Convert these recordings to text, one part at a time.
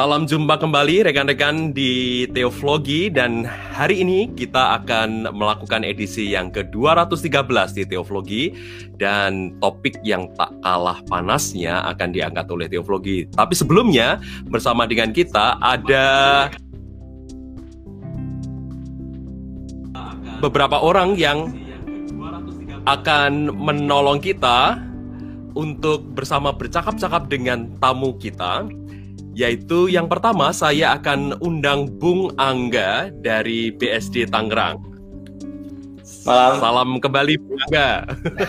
Salam jumpa kembali rekan-rekan di Teoflogi dan hari ini kita akan melakukan edisi yang ke-213 di Teoflogi dan topik yang tak kalah panasnya akan diangkat oleh Teoflogi. Tapi sebelumnya bersama dengan kita ada beberapa orang yang akan menolong kita untuk bersama bercakap-cakap dengan tamu kita yaitu yang pertama saya akan undang Bung Angga dari BSD Tangerang. Salam. Salam kembali Bung Angga.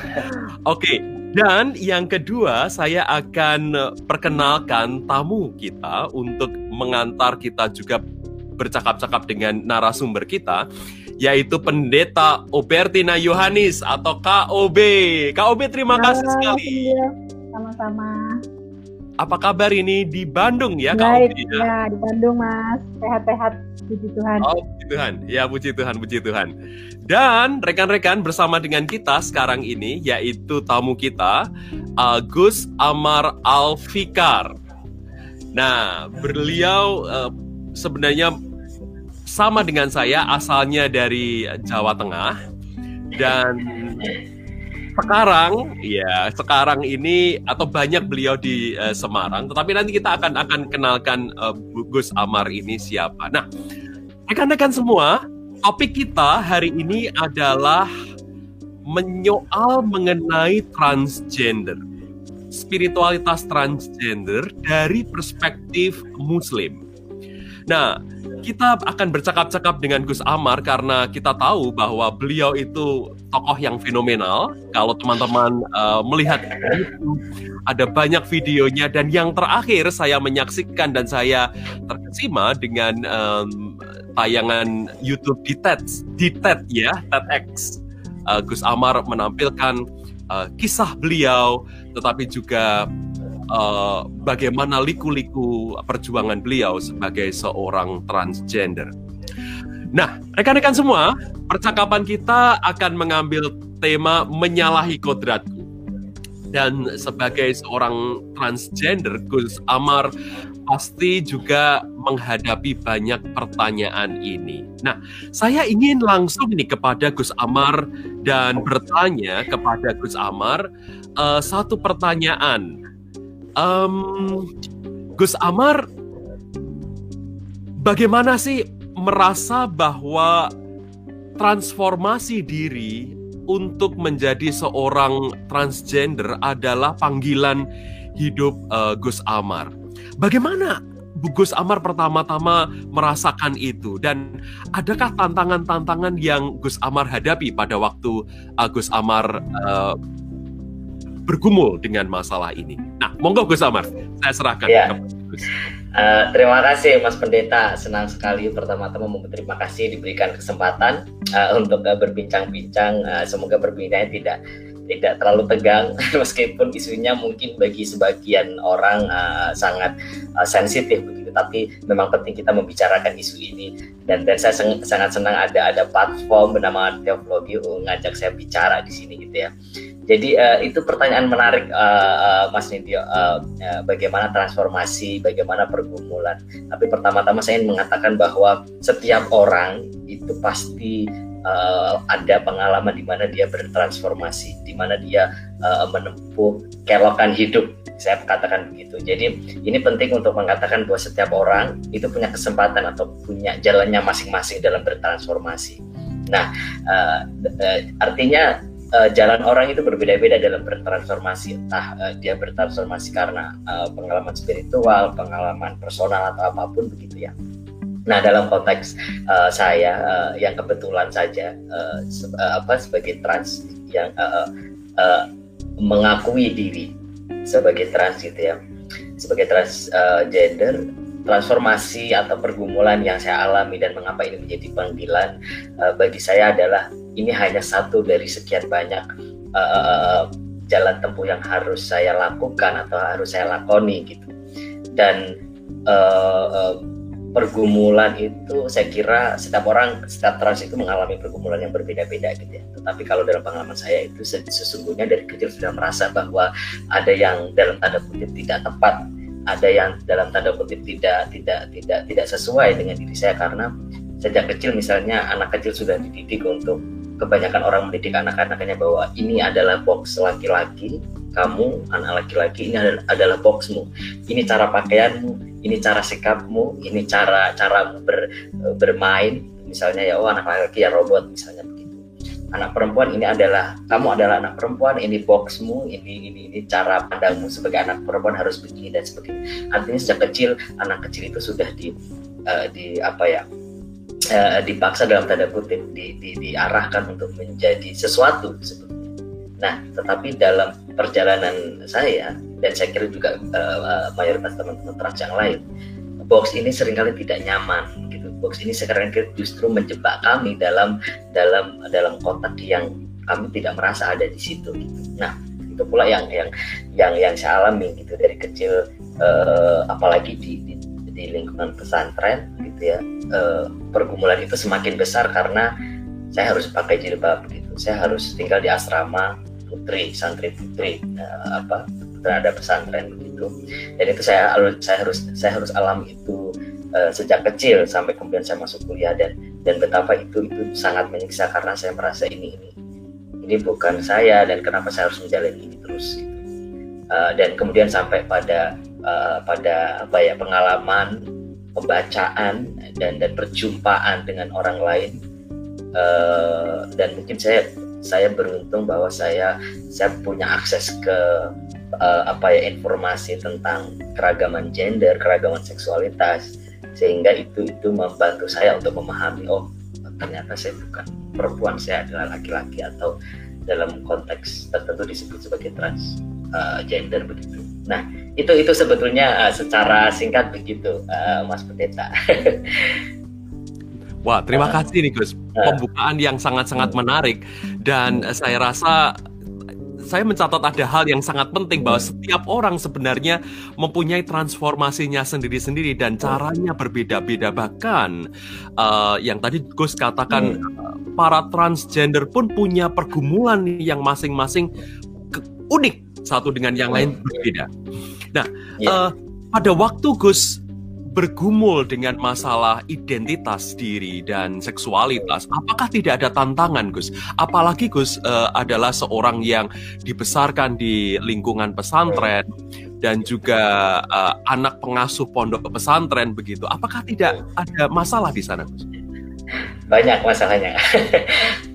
Oke, dan yang kedua saya akan perkenalkan tamu kita untuk mengantar kita juga bercakap-cakap dengan narasumber kita yaitu Pendeta Obertina Yohanis atau KOB. KOB terima kasih sekali. Sama-sama. Apa kabar ini di Bandung ya Kak Baik, ya? ya di Bandung Mas. Sehat-sehat, puji Tuhan. Oh, puji Tuhan. Ya, puji Tuhan, puji Tuhan. Dan rekan-rekan bersama dengan kita sekarang ini yaitu tamu kita Agus Amar Alfikar. Nah, beliau uh, sebenarnya sama dengan saya asalnya dari Jawa Tengah dan sekarang ya sekarang ini atau banyak beliau di uh, Semarang tetapi nanti kita akan akan kenalkan uh, Gus Amar ini siapa. Nah, rekan-rekan semua, topik kita hari ini adalah menyoal mengenai transgender. Spiritualitas transgender dari perspektif muslim. Nah, kita akan bercakap-cakap dengan Gus Amar karena kita tahu bahwa beliau itu tokoh yang fenomenal. Kalau teman-teman uh, melihat ada banyak videonya dan yang terakhir saya menyaksikan dan saya terkesima dengan um, tayangan YouTube di TED, di TED ya, TEDx. Uh, Gus Amar menampilkan uh, kisah beliau, tetapi juga uh, bagaimana liku-liku perjuangan beliau sebagai seorang transgender. Nah, rekan-rekan semua, percakapan kita akan mengambil tema menyalahi kodratku. Dan sebagai seorang transgender, Gus Amar pasti juga menghadapi banyak pertanyaan ini. Nah, saya ingin langsung nih kepada Gus Amar dan bertanya kepada Gus Amar uh, satu pertanyaan um, Gus Amar bagaimana sih merasa bahwa transformasi diri untuk menjadi seorang transgender adalah panggilan hidup uh, Gus Amar. Bagaimana Gus Amar pertama-tama merasakan itu dan adakah tantangan-tantangan yang Gus Amar hadapi pada waktu uh, Gus Amar uh, bergumul dengan masalah ini. Nah, monggo Gus Amar, saya serahkan ya. ke Gus. Uh, terima kasih Mas Pendeta, senang sekali pertama-tama terima kasih diberikan kesempatan uh, untuk uh, berbincang-bincang. Uh, semoga perbincangannya tidak tidak terlalu tegang meskipun isunya mungkin bagi sebagian orang uh, sangat uh, sensitif begitu. Tapi memang penting kita membicarakan isu ini. Dan dan saya seng, sangat senang ada ada platform bernama Teologi ngajak saya bicara di sini gitu ya. Jadi uh, itu pertanyaan menarik uh, uh, Mas Nidyo, uh, uh, bagaimana transformasi, bagaimana pergumulan. Tapi pertama-tama saya ingin mengatakan bahwa setiap orang itu pasti uh, ada pengalaman di mana dia bertransformasi, di mana dia uh, menempuh kelokan hidup. Saya katakan begitu. Jadi ini penting untuk mengatakan bahwa setiap orang itu punya kesempatan atau punya jalannya masing-masing dalam bertransformasi. Nah, uh, uh, artinya uh, jalan orang itu berbeda-beda dalam bertransformasi entah uh, dia bertransformasi karena uh, pengalaman spiritual, pengalaman personal atau apa pun begitu ya. Nah dalam konteks uh, saya uh, yang kebetulan saja uh, se uh, apa sebagai trans yang uh, uh, mengakui diri sebagai trans gitu ya, sebagai transgender uh, transformasi atau pergumulan yang saya alami dan mengapa ini menjadi panggilan uh, bagi saya adalah ini hanya satu dari sekian banyak uh, jalan tempuh yang harus saya lakukan atau harus saya lakoni gitu. Dan uh, uh, pergumulan itu saya kira setiap orang setiap trans itu mengalami pergumulan yang berbeda-beda gitu ya. Tetapi kalau dalam pengalaman saya itu sesungguhnya dari kecil sudah merasa bahwa ada yang dalam tanda kutip tidak tepat ada yang dalam tanda kutip tidak tidak tidak tidak sesuai dengan diri saya karena sejak kecil misalnya anak kecil sudah dididik untuk kebanyakan orang mendidik anak-anaknya bahwa ini adalah box laki-laki kamu anak laki-laki ini adalah, boxmu. Ini cara pakaianmu ini cara sikapmu ini cara cara ber, bermain. Misalnya ya oh anak laki-laki ya robot misalnya anak perempuan ini adalah kamu adalah anak perempuan ini boxmu ini ini ini cara pandangmu sebagai anak perempuan harus begini dan sebagainya. Artinya sejak kecil anak kecil itu sudah di uh, di apa ya uh, dipaksa dalam tanda kutip di, di, diarahkan untuk menjadi sesuatu nah tetapi dalam perjalanan saya dan saya kira juga uh, mayoritas teman-teman trans yang lain box ini sering kali tidak nyaman box ini sekarang justru menjebak kami dalam dalam dalam kotak yang kami tidak merasa ada di situ gitu. Nah, itu pula yang yang yang yang saya alami gitu dari kecil uh, apalagi di, di di lingkungan pesantren gitu ya. Uh, pergumulan itu semakin besar karena saya harus pakai jilbab gitu. Saya harus tinggal di asrama putri, santri putri uh, apa terhadap pesantren begitu. Dan itu saya saya harus saya harus alami itu uh, sejak kecil sampai kemudian saya masuk kuliah dan dan betapa itu itu sangat menyiksa karena saya merasa ini ini ini bukan saya dan kenapa saya harus menjalani ini terus gitu. uh, dan kemudian sampai pada uh, pada apa ya pengalaman pembacaan dan dan perjumpaan dengan orang lain uh, dan mungkin saya saya beruntung bahwa saya saya punya akses ke uh, apa ya informasi tentang keragaman gender, keragaman seksualitas, sehingga itu itu membantu saya untuk memahami oh ternyata saya bukan perempuan saya adalah laki-laki atau dalam konteks tertentu disebut sebagai trans uh, gender begitu. Nah itu itu sebetulnya uh, secara singkat begitu uh, Mas Pendeta. Wah terima kasih nih Gus. Pembukaan yang sangat-sangat menarik. Dan uh, saya rasa saya mencatat ada hal yang sangat penting bahwa setiap orang sebenarnya mempunyai transformasinya sendiri-sendiri dan caranya berbeda-beda. Bahkan uh, yang tadi Gus katakan hmm. para transgender pun punya pergumulan yang masing-masing unik satu dengan yang lain berbeda. Nah, yeah. uh, pada waktu Gus bergumul dengan masalah identitas diri dan seksualitas, apakah tidak ada tantangan, Gus? Apalagi Gus uh, adalah seorang yang dibesarkan di lingkungan pesantren dan juga uh, anak pengasuh pondok pesantren begitu. Apakah tidak ada masalah di sana, Gus? Banyak masalahnya.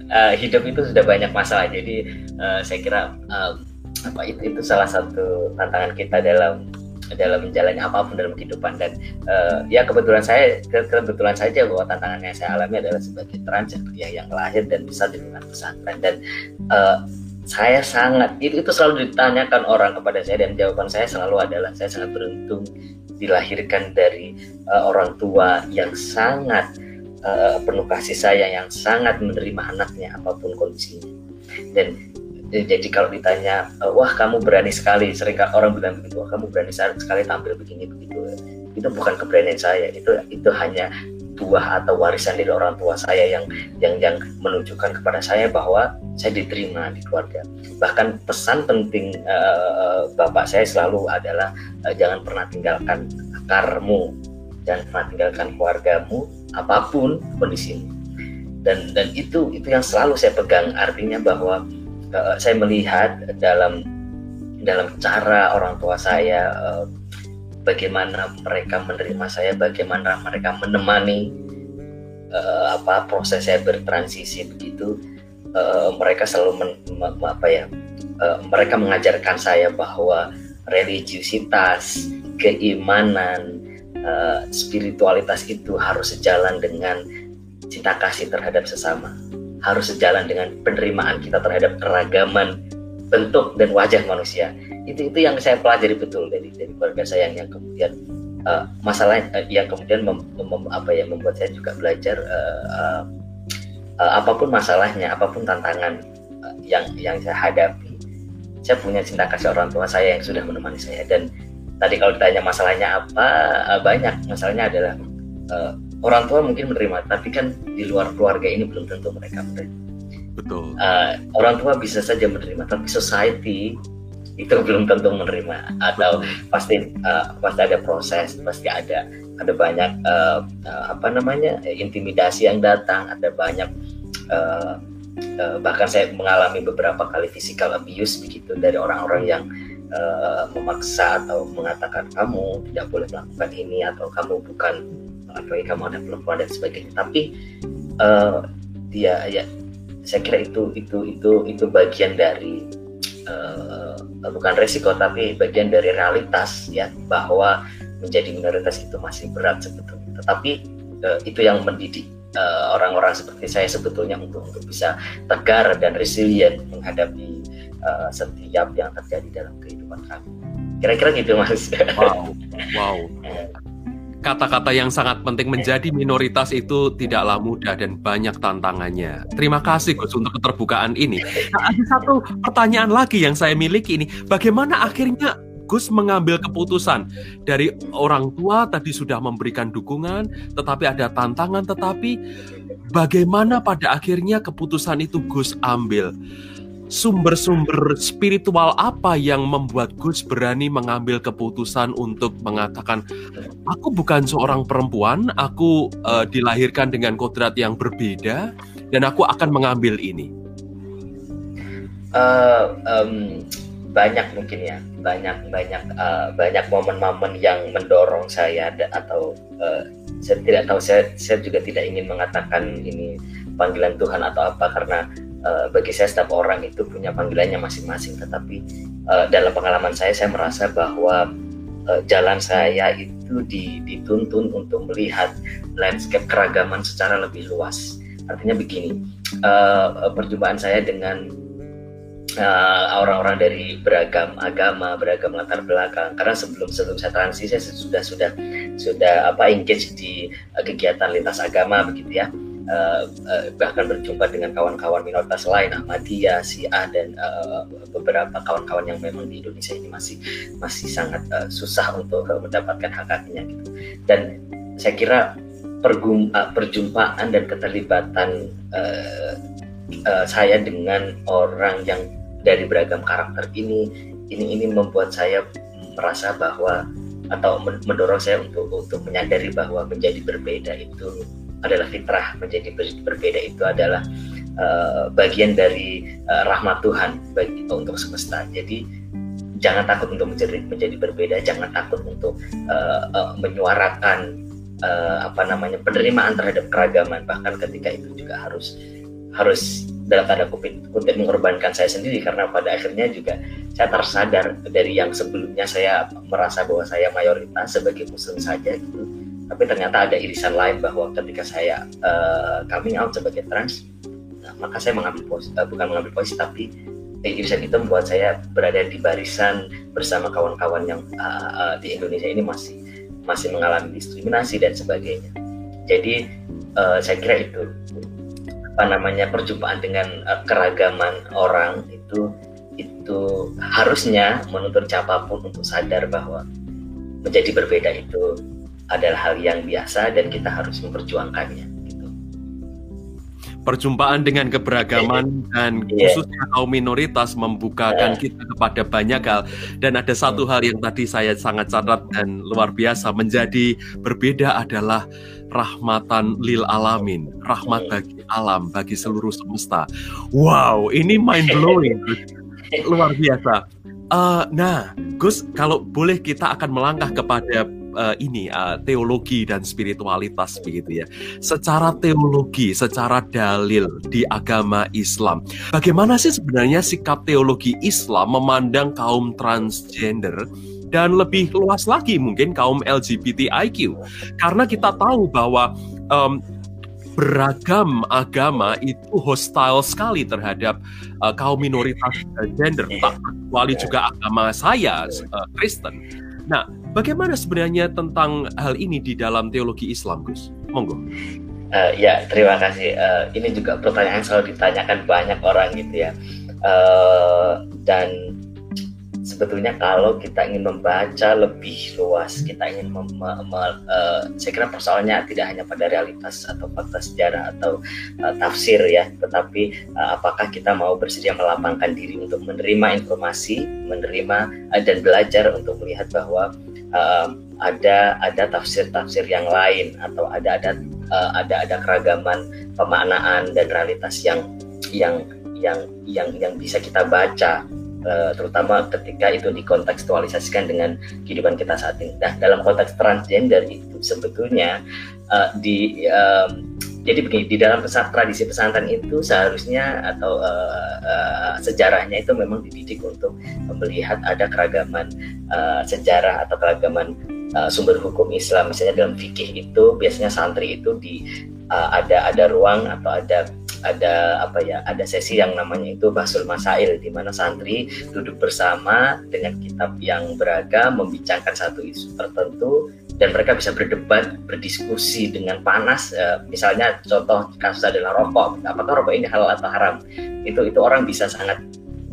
uh, hidup itu sudah banyak masalah. Jadi uh, saya kira uh, apa itu, itu salah satu tantangan kita dalam dalam menjalani apa pun dalam kehidupan. Dan uh, ya kebetulan saya kebetulan saja bahwa tantangan yang saya alami adalah sebagai trans ya yang lahir dan besar di lingkungan pesantren. Dan uh, saya sangat itu itu selalu ditanyakan orang kepada saya dan jawaban saya selalu adalah saya sangat beruntung dilahirkan dari uh, orang tua yang sangat uh, penuh kasih sayang yang sangat menerima anaknya apa pun kondisinya. Dan jadi kalau ditanya eh, wah kamu berani sekali sering orang bilang begitu wah kamu berani sekali tampil begini begitu. Itu bukan keberanian saya itu itu hanya buah atau warisan dari orang tua saya yang yang yang menunjukkan kepada saya bahwa saya diterima di keluarga. Bahkan pesan penting uh, bapak saya selalu adalah uh, jangan pernah tinggalkan akarmu jangan pernah tinggalkan keluargamu apa pun kondisinya dan dan itu itu yang selalu saya pegang artinya bahwa uh, saya melihat dalam dalam cara orang tua saya uh, bagaimana mereka menerima saya bagaimana mereka menemani uh, apa proses saya bertransisi begitu uh, mereka selalu men, apa ya uh, mereka mengajarkan saya bahwa religiusitas keimanan uh, spiritualitas itu harus sejalan dengan cinta kasih terhadap sesama harus sejalan dengan penerimaan kita terhadap keragaman bentuk dan wajah manusia. Itu itu yang saya pelajari betul dari dari keluarga saya yang kemudian uh, masalah uh, yang kemudian mem, mem, apa ya membuat saya juga belajar uh, uh, uh, apa pun masalahnya, apa pun tantangan uh, yang yang saya hadapi, saya punya cinta kasih orang tua saya yang sudah menemani saya dan tadi kalau ditanya masalahnya apa uh, banyak masalahnya adalah uh, orang tua mungkin menerima tapi kan di luar keluarga ini belum tentu mereka menerima. Betul. Uh, orang tua bisa saja menerima tapi society itu belum tentu menerima. Atau pasti uh, pasti ada proses pasti ada ada banyak uh, uh, apa namanya intimidasi yang datang ada banyak uh, uh, bahkan saya mengalami beberapa kali physical abuse begitu dari orang-orang yang uh, memaksa atau mengatakan kamu tidak boleh melakukan ini atau kamu bukan apalagi kamu ada perempuan dan sebagainya. Tapi uh, dia ya saya kira itu itu itu itu bagian dari uh, bukan resiko tapi bagian dari realitas ya bahwa menjadi minoritas itu masih berat sebetulnya. Tetapi uh, itu yang mendidik orang-orang uh, seperti saya sebetulnya untuk untuk bisa tegar dan resilient menghadapi uh, setiap yang terjadi dalam kehidupan kami. Kira-kira gitu mas. Wow wow kata-kata yang sangat penting menjadi minoritas itu tidaklah mudah dan banyak tantangannya. Terima kasih Gus untuk keterbukaan ini. Nah, ada satu pertanyaan lagi yang saya miliki ini, bagaimana akhirnya Gus mengambil keputusan dari orang tua tadi sudah memberikan dukungan, tetapi ada tantangan, tetapi bagaimana pada akhirnya keputusan itu Gus ambil? Sumber-sumber spiritual apa yang membuat Gus berani mengambil keputusan untuk mengatakan aku bukan seorang perempuan, aku uh, dilahirkan dengan kodrat yang berbeda dan aku akan mengambil ini. Uh, um, banyak mungkin ya, banyak banyak uh, banyak momen-momen yang mendorong saya atau uh, saya tidak tahu saya saya juga tidak ingin mengatakan ini panggilan Tuhan atau apa karena uh, bagi saya setiap orang itu punya panggilannya masing-masing tetapi uh, dalam pengalaman saya saya merasa bahwa uh, jalan saya itu dituntun untuk melihat landscape keragaman secara lebih luas artinya begini uh, perjumpaan saya dengan orang-orang uh, dari beragam agama, beragam latar belakang. Karena sebelum sebelum saya transisi saya sudah sudah sudah apa engage di uh, kegiatan lintas agama begitu ya uh, uh, bahkan berjumpa dengan kawan-kawan minoritas lain Ahmadiyah, Syiah dan uh, beberapa kawan-kawan yang memang di Indonesia ini masih masih sangat uh, susah untuk uh, mendapatkan hak haknya gitu. Dan saya kira pergum, uh, perjumpaan dan keterlibatan uh, uh, saya dengan orang yang dari beragam karakter ini ini ini membuat saya merasa bahwa atau mendorong saya untuk untuk menyadari bahwa menjadi berbeda itu adalah fitrah. Menjadi berbeda itu adalah uh, bagian dari uh, rahmat Tuhan bagi untuk semesta. Jadi jangan takut untuk menjadi menjadi berbeda. Jangan takut untuk uh, uh, menyuarakan uh, apa namanya penerimaan terhadap keragaman. Bahkan ketika itu juga harus harus dalam tanda kutip, kutip mengorbankan saya sendiri. Karena pada akhirnya juga saya tersadar dari yang sebelumnya saya merasa bahwa saya mayoritas sebagai muslim saja gitu tapi ternyata ada irisan lain bahwa ketika saya uh, coming out sebagai trans nah, maka saya mengambil posisi uh, bukan mengambil posisi tapi eh, irisan itu membuat saya berada di barisan bersama kawan-kawan yang uh, uh, di Indonesia ini masih masih mengalami diskriminasi dan sebagainya. Jadi uh, saya kira itu. Apa namanya perjumpaan dengan uh, keragaman orang itu itu harusnya menuntut siapa pun untuk sadar bahwa menjadi berbeda itu adalah hal yang biasa dan kita harus memperjuangkannya. Gitu. Perjumpaan dengan keberagaman dan yeah. khususnya kaum minoritas membukakan yeah. kita kepada banyak hal dan ada satu hal yang tadi saya sangat catat dan luar biasa menjadi berbeda adalah rahmatan lil alamin, rahmat bagi alam, bagi seluruh semesta. Wow, ini mind blowing, luar biasa. Uh, nah, Gus, kalau boleh kita akan melangkah kepada uh, ini uh, teologi dan spiritualitas begitu ya. Secara teologi, secara dalil di agama Islam, bagaimana sih sebenarnya sikap teologi Islam memandang kaum transgender? Dan lebih luas lagi mungkin kaum LGBTIQ karena kita tahu bahwa um, beragam agama itu hostile sekali terhadap uh, kaum minoritas gender, tak kecuali juga agama saya uh, Kristen. Nah, Bagaimana sebenarnya tentang hal ini di dalam teologi Islam, Gus? Monggo. Uh, ya, terima kasih. Uh, ini juga pertanyaan selalu ditanyakan banyak orang gitu ya. Uh, dan sebetulnya kalau kita ingin membaca lebih luas, kita ingin mem, uh, saya kira persoalannya tidak hanya pada realitas atau fakta sejarah atau uh, tafsir ya, tetapi uh, apakah kita mau bersedia melapangkan diri untuk menerima informasi, menerima uh, dan belajar untuk melihat bahwa uh, ada ada tafsir-tafsir yang lain atau ada ada uh, ada ada keragaman pemaknaan dan realitas yang yang yang yang yang bisa kita baca Eh, terutama ketika itu dikontekstualisasikan dengan kehidupan kita saat ini. Nah, dalam konteks transgender itu sebetulnya uh, di um, jadi begini di dalam pesan, tradisi pesantren itu seharusnya atau uh, uh, sejarahnya itu memang dididik untuk melihat ada keragaman uh, sejarah atau keragaman uh, sumber hukum Islam. Misalnya dalam fikih itu biasanya santri itu di uh, ada ada ruang atau ada ada apa ya ada sesi yang namanya itu Basul Masail di mana santri duduk bersama dengan kitab yang beragam membicarakan satu isu tertentu dan mereka bisa berdebat berdiskusi dengan panas e, misalnya contoh kasus adalah rokok. Apakah rokok ini halal atau haram? Itu itu orang bisa sangat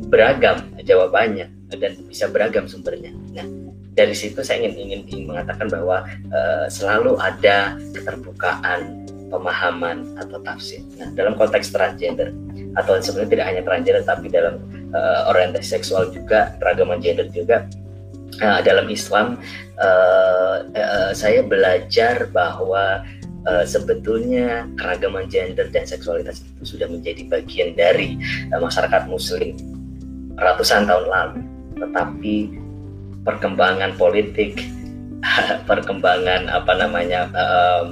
beragam jawabannya dan bisa beragam sumbernya. Nah dari situ saya ingin ingin, ingin mengatakan bahwa e, selalu ada keterbukaan pemahaman atau tafsir. Nah, dalam konteks transgender atau sebenarnya tidak hanya transgender tapi dalam uh, orientasi seksual juga, keragaman gender juga uh, dalam Islam uh, uh, saya belajar bahwa uh, sebetulnya keragaman gender dan seksualitas itu sudah menjadi bagian dari uh, masyarakat muslim ratusan tahun lalu. Tetapi perkembangan politik, perkembangan apa namanya uh,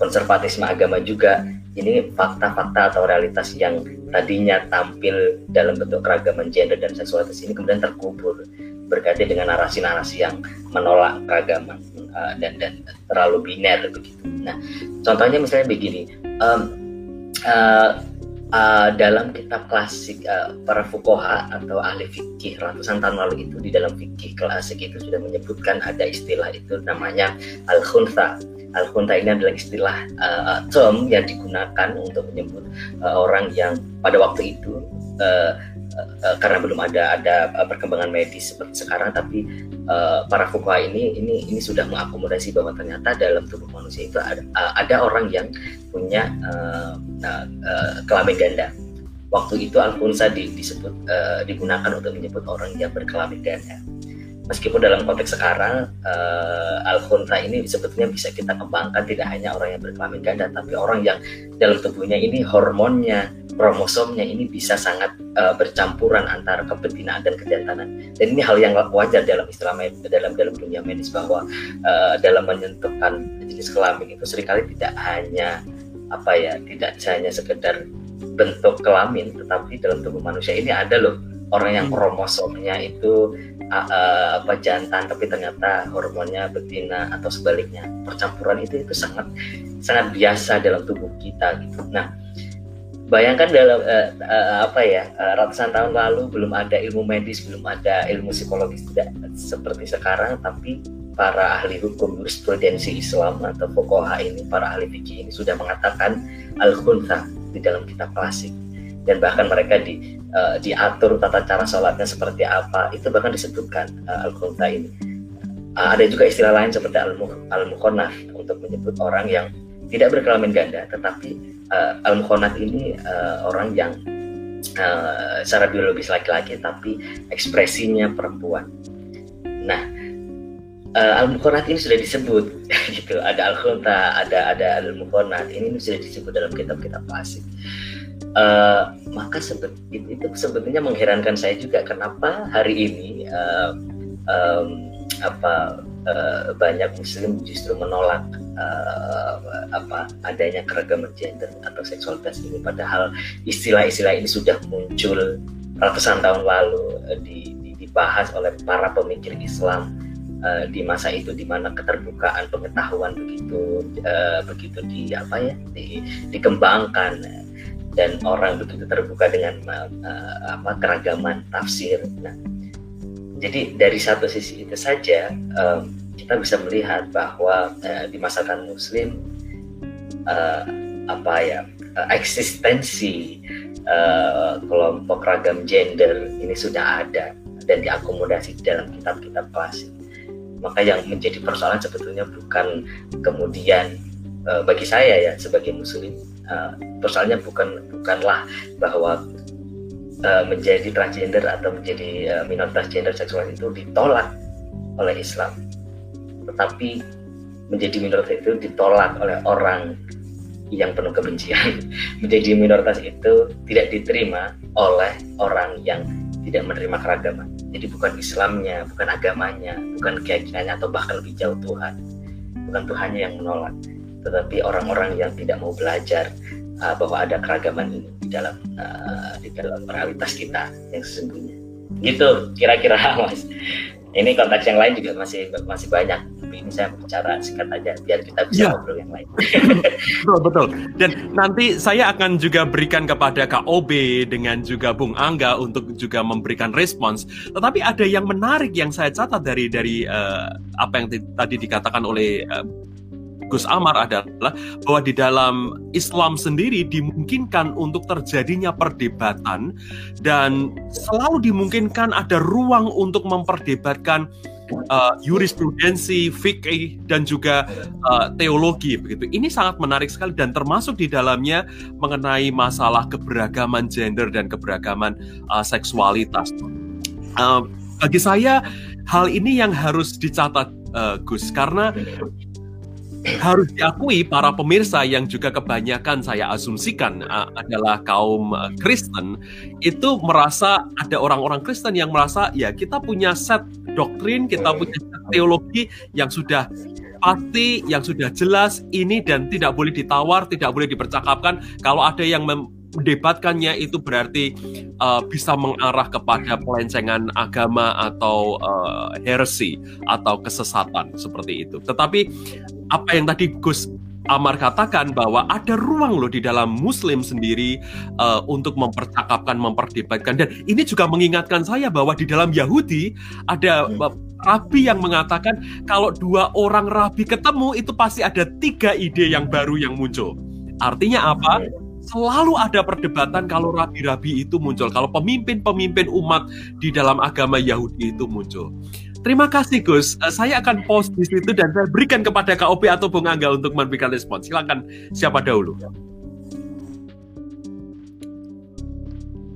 konservatisme agama juga ini fakta-fakta atau realitas yang tadinya tampil dalam bentuk keragaman gender dan seksualitas ini kemudian terkubur berganti dengan narasi-narasi yang menolak keragaman uh, dan dan terlalu biner begitu. Nah, contohnya misalnya begini, um, uh, uh, dalam kitab klasik uh, para fukoha atau ahli fikih ratusan tahun lalu itu di dalam fikih klasik itu sudah menyebutkan ada istilah itu namanya al khunsa Al-Khunta ini adalah istilah uh, term yang digunakan untuk menyebut uh, orang yang pada waktu itu uh, uh, karena belum ada ada perkembangan medis seperti sekarang, tapi uh, para fuqaha ini ini ini sudah mengakomodasi bahwa ternyata dalam tubuh manusia itu ada uh, ada orang yang punya uh, uh, kelamin ganda. Waktu itu al-khunsa di, disebut uh, digunakan untuk menyebut orang yang berkelamin ganda meskipun dalam konteks sekarang uh, al khunta ini sebetulnya bisa kita kembangkan tidak hanya orang yang berkelamin ganda tapi orang yang dalam tubuhnya ini hormonnya kromosomnya ini bisa sangat uh, bercampuran antara kebetinaan dan kejantanan dan ini hal yang wajar dalam istilah dalam dalam dunia medis bahwa uh, dalam menyentuhkan jenis kelamin itu sering kali tidak hanya apa ya tidak hanya sekedar bentuk kelamin tetapi dalam tubuh manusia ini ada loh orang yang hmm. kromosomnya itu uh, apa jantan tapi ternyata hormonnya betina atau sebaliknya. Percampuran itu itu sangat sangat biasa dalam tubuh kita gitu. Nah bayangkan dalam uh, uh, apa ya uh, ratusan tahun lalu belum ada ilmu medis belum ada ilmu psikologis tidak seperti sekarang tapi para ahli hukum jurisprudensi Islam atau fokoha ini para ahli fikih ini sudah mengatakan al khunsa di dalam kitab klasik dan bahkan mereka di uh, diatur tata cara sholatnya seperti apa. Itu bahkan disebutkan uh, al khulta ini. Uh, ada juga istilah lain seperti al al untuk menyebut orang yang tidak berkelamin ganda. Tetapi uh, al mukhonaf ini uh, orang yang uh, secara biologis laki-laki tapi ekspresinya perempuan. Nah uh, al mukhonat ini sudah disebut gitu. Ada al khulta ada ada al mukhonat ini sudah disebut dalam kitab-kitab klasik uh, maka sebet, itu, itu sebetulnya mengherankan saya juga. Kenapa hari ini uh, um, apa uh, banyak muslim justru menolak uh, apa adanya keragaman gender atau seksualitas ini? Padahal istilah-istilah ini sudah muncul ratusan tahun lalu di, di, dibahas oleh para pemikir Islam uh, di masa itu di mana keterbukaan pengetahuan begitu uh, begitu di apa ya di, dikembangkan dan orang begitu terbuka dengan uh, apa keragaman tafsir. Nah, jadi dari satu sisi itu saja um, kita bisa melihat bahwa uh, di masyarakat Muslim uh, apa ya uh, eksistensi uh, kelompok ragam gender ini sudah ada dan diakomodasi di dalam kitab-kitab klasik. Maka yang menjadi persoalan sebetulnya bukan kemudian uh, bagi saya ya sebagai muslim persoalannya bukan bukanlah bahwa uh, menjadi transgender atau menjadi uh, minoritas gender seksual itu ditolak oleh Islam, tetapi menjadi minoritas itu ditolak oleh orang yang penuh kebencian. Menjadi minoritas itu tidak diterima oleh orang yang tidak menerima keragaman. Jadi bukan Islamnya, bukan agamanya, bukan keyakinannya atau bahkan lebih jauh Tuhan. Bukan Tuhannya yang menolak, tetapi orang-orang yang tidak mau belajar uh, bahwa ada keragaman ini di dalam uh, di dalam realitas kita yang sesungguhnya. Gitu kira-kira Mas ini konteks yang lain juga masih masih banyak tapi ini saya bicara singkat aja biar kita bisa ya. ngobrol yang lain betul betul dan nanti saya akan juga berikan kepada KOB dengan juga Bung Angga untuk juga memberikan respons tetapi ada yang menarik yang saya catat dari dari uh, apa yang tadi dikatakan oleh uh, Gus Amar adalah bahwa di dalam Islam sendiri dimungkinkan untuk terjadinya perdebatan dan selalu dimungkinkan ada ruang untuk memperdebatkan uh, jurisprudensi, fikih dan juga uh, teologi begitu. Ini sangat menarik sekali dan termasuk di dalamnya mengenai masalah keberagaman gender dan keberagaman uh, seksualitas. Uh, bagi saya hal ini yang harus dicatat uh, Gus karena harus diakui para pemirsa yang juga kebanyakan saya asumsikan uh, adalah kaum uh, Kristen itu merasa ada orang-orang Kristen yang merasa ya kita punya set doktrin, kita punya set teologi yang sudah pasti, yang sudah jelas ini dan tidak boleh ditawar, tidak boleh dipercakapkan. Kalau ada yang mendebatkannya itu berarti uh, bisa mengarah kepada pelencengan agama atau uh, heresi atau kesesatan seperti itu. Tetapi apa yang tadi Gus Amar katakan bahwa ada ruang loh di dalam Muslim sendiri uh, untuk mempercakapkan, memperdebatkan dan ini juga mengingatkan saya bahwa di dalam Yahudi ada uh, rabi yang mengatakan kalau dua orang rabi ketemu itu pasti ada tiga ide yang baru yang muncul. Artinya apa? Selalu ada perdebatan kalau rabi-rabi itu muncul, kalau pemimpin-pemimpin umat di dalam agama Yahudi itu muncul. Terima kasih Gus. Uh, saya akan post di situ dan saya berikan kepada KOP atau Bung Angga untuk memberikan respon. Silakan siapa dahulu?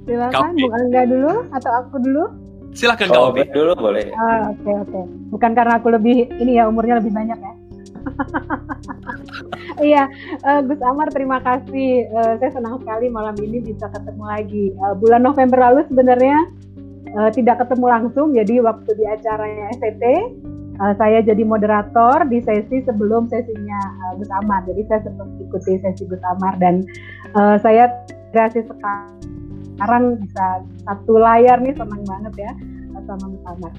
Silakan Bung Angga dulu atau aku dulu? Silakan KOP dulu boleh. Oke ah, oke. Okay, okay. Bukan karena aku lebih ini ya umurnya lebih banyak ya. iya, uh, Gus Amar terima kasih. Uh, saya senang sekali malam ini bisa ketemu lagi. Uh, bulan November lalu sebenarnya uh, tidak ketemu langsung. Jadi waktu di acaranya SCT, uh, eh, saya jadi moderator di sesi sebelum sesinya uh, Gus Amar. Jadi saya sempat ikuti sesi Gus Amar dan uh, saya kasih sekarang bisa satu layar nih senang banget ya sama Gus Amar.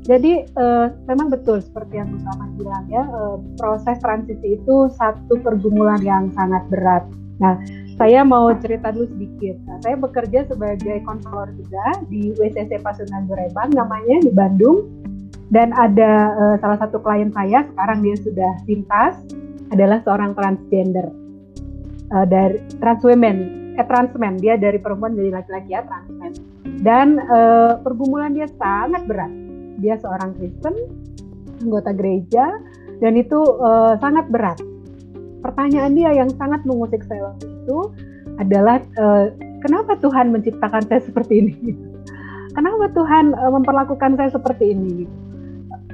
Jadi uh, memang betul seperti yang Gus Amar bilang ya, uh, proses transisi itu satu pergumulan yang sangat berat. Nah, saya mau cerita dulu sedikit. Nah, saya bekerja sebagai konselor juga di WCC Pasuruan Gorebang namanya di Bandung. Dan ada uh, salah satu klien saya sekarang dia sudah pintas adalah seorang transgender uh, dari trans women, eh transmen dia dari perempuan jadi laki-laki ya transmen. Dan uh, pergumulan dia sangat berat. Dia seorang Kristen, anggota gereja, dan itu uh, sangat berat pertanyaan dia yang sangat mengusik saya waktu itu adalah uh, kenapa Tuhan menciptakan saya seperti ini? Kenapa Tuhan uh, memperlakukan saya seperti ini?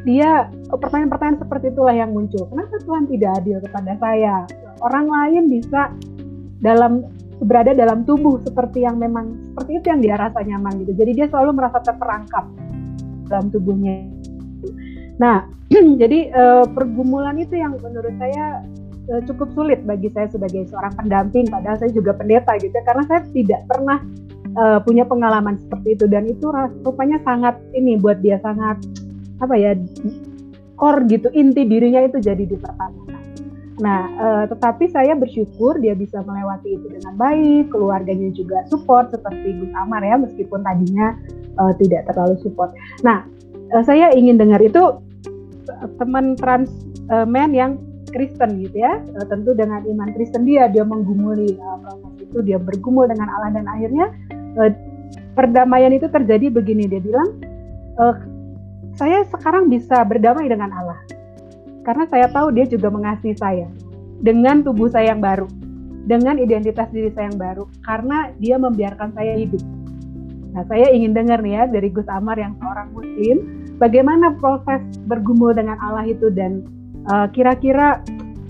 Dia pertanyaan-pertanyaan seperti itulah yang muncul. Kenapa Tuhan tidak adil kepada saya? Orang lain bisa dalam berada dalam tubuh seperti yang memang seperti itu yang dia rasa nyaman gitu. Jadi dia selalu merasa terperangkap dalam tubuhnya. Nah, jadi uh, pergumulan itu yang menurut saya cukup sulit bagi saya sebagai seorang pendamping padahal saya juga pendeta gitu ya, karena saya tidak pernah uh, punya pengalaman seperti itu dan itu rupanya sangat ini buat dia sangat apa ya core gitu inti dirinya itu jadi dipertanyakan. Nah, uh, tetapi saya bersyukur dia bisa melewati itu dengan baik, keluarganya juga support seperti Gus Amar ya, meskipun tadinya uh, tidak terlalu support. Nah, uh, saya ingin dengar itu teman trans uh, men yang Kristen gitu ya. Uh, tentu dengan iman Kristen dia dia menggumuli uh, proses itu. Dia bergumul dengan Allah dan akhirnya uh, perdamaian itu terjadi begini. Dia bilang saya sekarang bisa berdamai dengan Allah karena saya tahu Dia juga mengasihi saya dengan tubuh saya yang baru, dengan identitas diri saya yang baru, karena Dia membiarkan saya hidup. Nah, saya ingin dengar nih ya dari Gus Amar yang seorang Muslim, bagaimana proses bergumul dengan Allah itu dan uh, kira-kira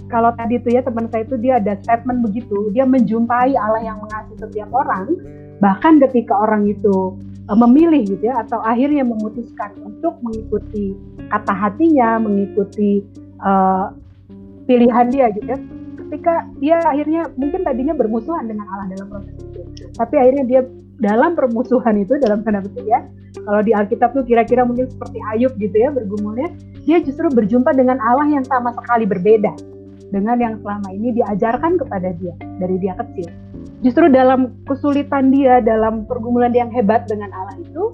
kalau tadi itu ya teman saya itu dia ada statement begitu, dia menjumpai Allah yang mengasihi setiap orang, bahkan ketika orang itu uh, memilih gitu ya atau akhirnya memutuskan untuk mengikuti kata hatinya, mengikuti uh, pilihan dia gitu ya. Ketika dia akhirnya mungkin tadinya bermusuhan dengan Allah dalam proses itu, tapi akhirnya dia dalam permusuhan itu dalam tanda petik ya, kalau di Alkitab tuh kira-kira mungkin seperti Ayub gitu ya bergumulnya, dia justru berjumpa dengan Allah yang sama sekali berbeda dengan yang selama ini diajarkan kepada dia dari dia kecil. Justru dalam kesulitan dia, dalam pergumulan yang hebat dengan Allah itu,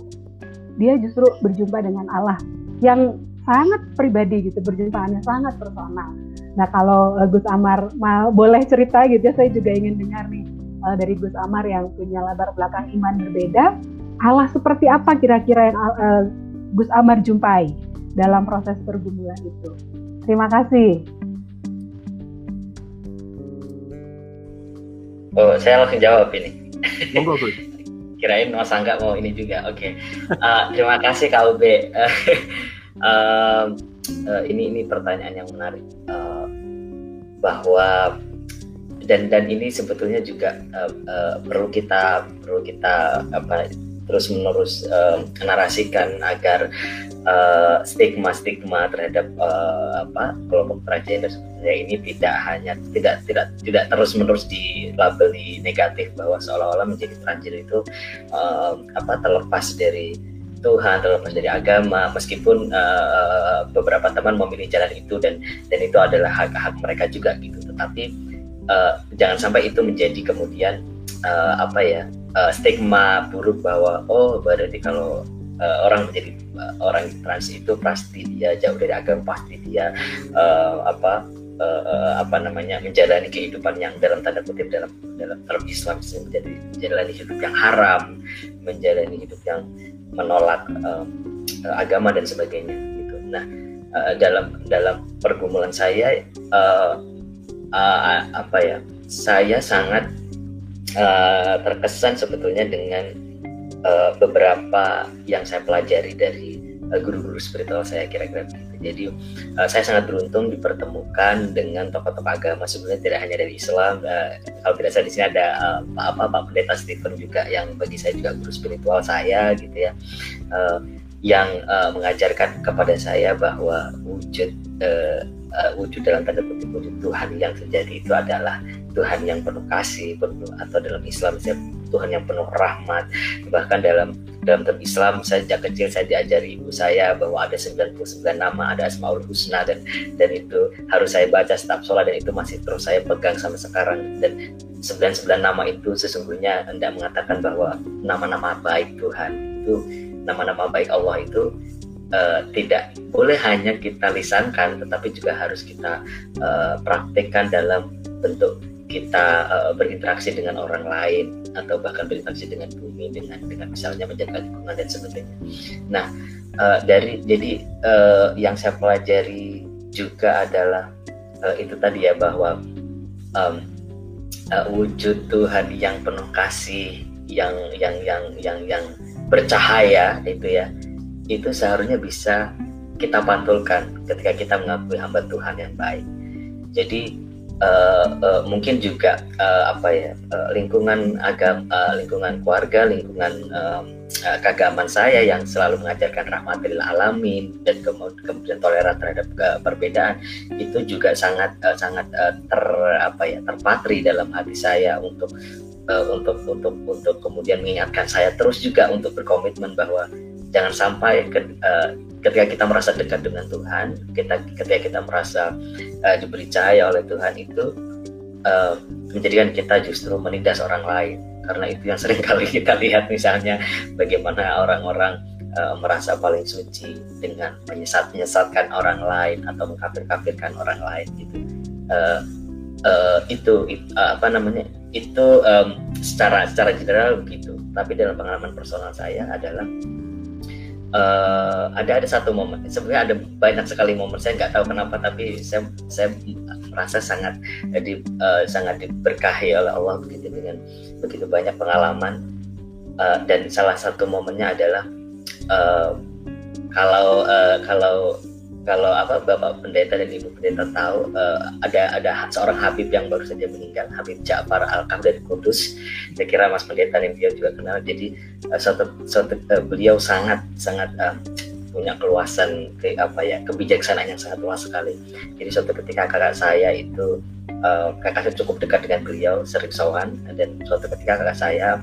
dia justru berjumpa dengan Allah yang sangat pribadi gitu berjumpaannya sangat personal. Nah kalau Gus Amar mau boleh cerita gitu ya saya juga ingin dengar nih uh, dari Gus Amar yang punya latar belakang iman berbeda. Allah seperti apa kira-kira yang uh, Gus Amar jumpai dalam proses pergumulan itu? Terima kasih. Oh, saya langsung jawab ini. Monggo, Gus. Kirain Mas Angga mau ini juga. Oke. Okay. Uh, terima kasih Kak Ube. uh, uh, ini ini pertanyaan yang menarik uh, bahwa dan dan ini sebetulnya juga uh, uh, perlu kita perlu kita apa terus menerus uh, narasikan agar uh, stigma stigma terhadap uh, apa kelompok transgender sebetulnya ini tidak hanya tidak tidak tidak terus menerus dilabeli negatif bahwa seolah-olah menjadi transgender itu uh, apa terlepas dari Tuhan terlepas dari agama meskipun uh, beberapa teman memilih jalan itu dan dan itu adalah hak-hak mereka juga gitu. Tetapi uh, jangan sampai itu menjadi kemudian uh, apa ya uh, stigma buruk bahwa oh berarti kalau uh, orang menjadi uh, orang trans itu pasti dia jauh dari agama pasti dia uh, apa uh, apa namanya menjalani kehidupan yang dalam tanda kutip dalam dalam dalam Islam menjadi menjalani hidup yang haram menjalani hidup yang menolak uh, agama dan sebagainya gitu. Nah uh, dalam dalam pergumulan saya uh, uh, apa ya saya sangat uh, terkesan sebetulnya dengan uh, beberapa yang saya pelajari dari guru-guru uh, spiritual saya kira-kira begitu. Jadi uh, saya sangat beruntung dipertemukan dengan tokoh-tokoh agama sebenarnya tidak hanya dari Islam. Uh, kalau tidak salah di sini ada uh, apa Pak Pendeta Stephen juga yang bagi saya juga guru spiritual saya gitu ya. Uh, yang uh, mengajarkan kepada saya bahwa wujud uh, uh, wujud dalam tanda kutip wujud Tuhan yang terjadi itu adalah Tuhan yang penuh kasih penuh atau dalam Islam Tuhan yang penuh rahmat. Bahkan dalam dalam term Islam saya sejak kecil saya diajari ibu saya bahwa ada 99 nama ada Asmaul Husna dan dan itu harus saya baca setiap sholat dan itu masih terus saya pegang sampai sekarang. Dan 99 nama itu sesungguhnya hendak mengatakan bahwa nama-nama baik Tuhan itu nama-nama baik Allah itu uh, tidak boleh hanya kita lisankan tetapi juga harus kita uh, praktekkan dalam bentuk kita uh, berinteraksi dengan orang lain atau bahkan berinteraksi dengan bumi dengan dengan misalnya menjaga lingkungan dan sebagainya. Nah uh, dari jadi uh, yang saya pelajari juga adalah uh, itu tadi ya bahwa um, uh, wujud Tuhan yang penuh kasih yang yang yang yang yang bercahaya itu ya itu seharusnya bisa kita pantulkan ketika kita mengakui hamba Tuhan yang baik. Jadi uh, uh, mungkin juga uh, apa ya uh, lingkungan agam uh, lingkungan keluarga lingkungan uh, uh, keagamaan saya yang selalu mengajarkan rahmat dari alamin dan kemudian toleran terhadap perbedaan itu juga sangat uh, sangat uh, ter apa ya terpatri dalam hati saya untuk uh, untuk untuk untuk kemudian mengingatkan saya terus juga untuk berkomitmen bahwa jangan sampai ke, uh, ketika kita merasa dekat dengan Tuhan, kita ketika kita merasa uh, diberi cahaya oleh Tuhan itu uh, menjadikan kita justru menindas orang lain. Karena itu yang sering kali kita lihat misalnya bagaimana orang-orang uh, merasa paling suci dengan menyesat menyesatkan orang lain atau mengkafir-kafirkan orang lain gitu. Uh, uh, itu, itu uh, apa namanya itu um, secara secara general begitu. Tapi dalam pengalaman personal saya adalah uh, ada ada satu momen. Sebenarnya ada banyak sekali momen. Saya nggak tahu kenapa tapi saya saya merasa sangat di, uh, sangat diberkahi oleh Allah begitu dengan begitu banyak pengalaman. Uh, dan salah satu momennya adalah uh, kalau uh, kalau kalau apa bapak pendeta dan ibu pendeta tahu uh, ada ada seorang Habib yang baru saja meninggal Habib Ja'far Al dari Kudus. Saya kira Mas pendeta dan dia juga kenal. Jadi uh, suatu, suatu uh, beliau sangat sangat uh, punya keluasan ke apa ya kebijaksanaan yang sangat luas sekali. Jadi suatu ketika kakak saya itu uh, kakak saya cukup dekat dengan beliau sering sowan. Dan suatu ketika kakak saya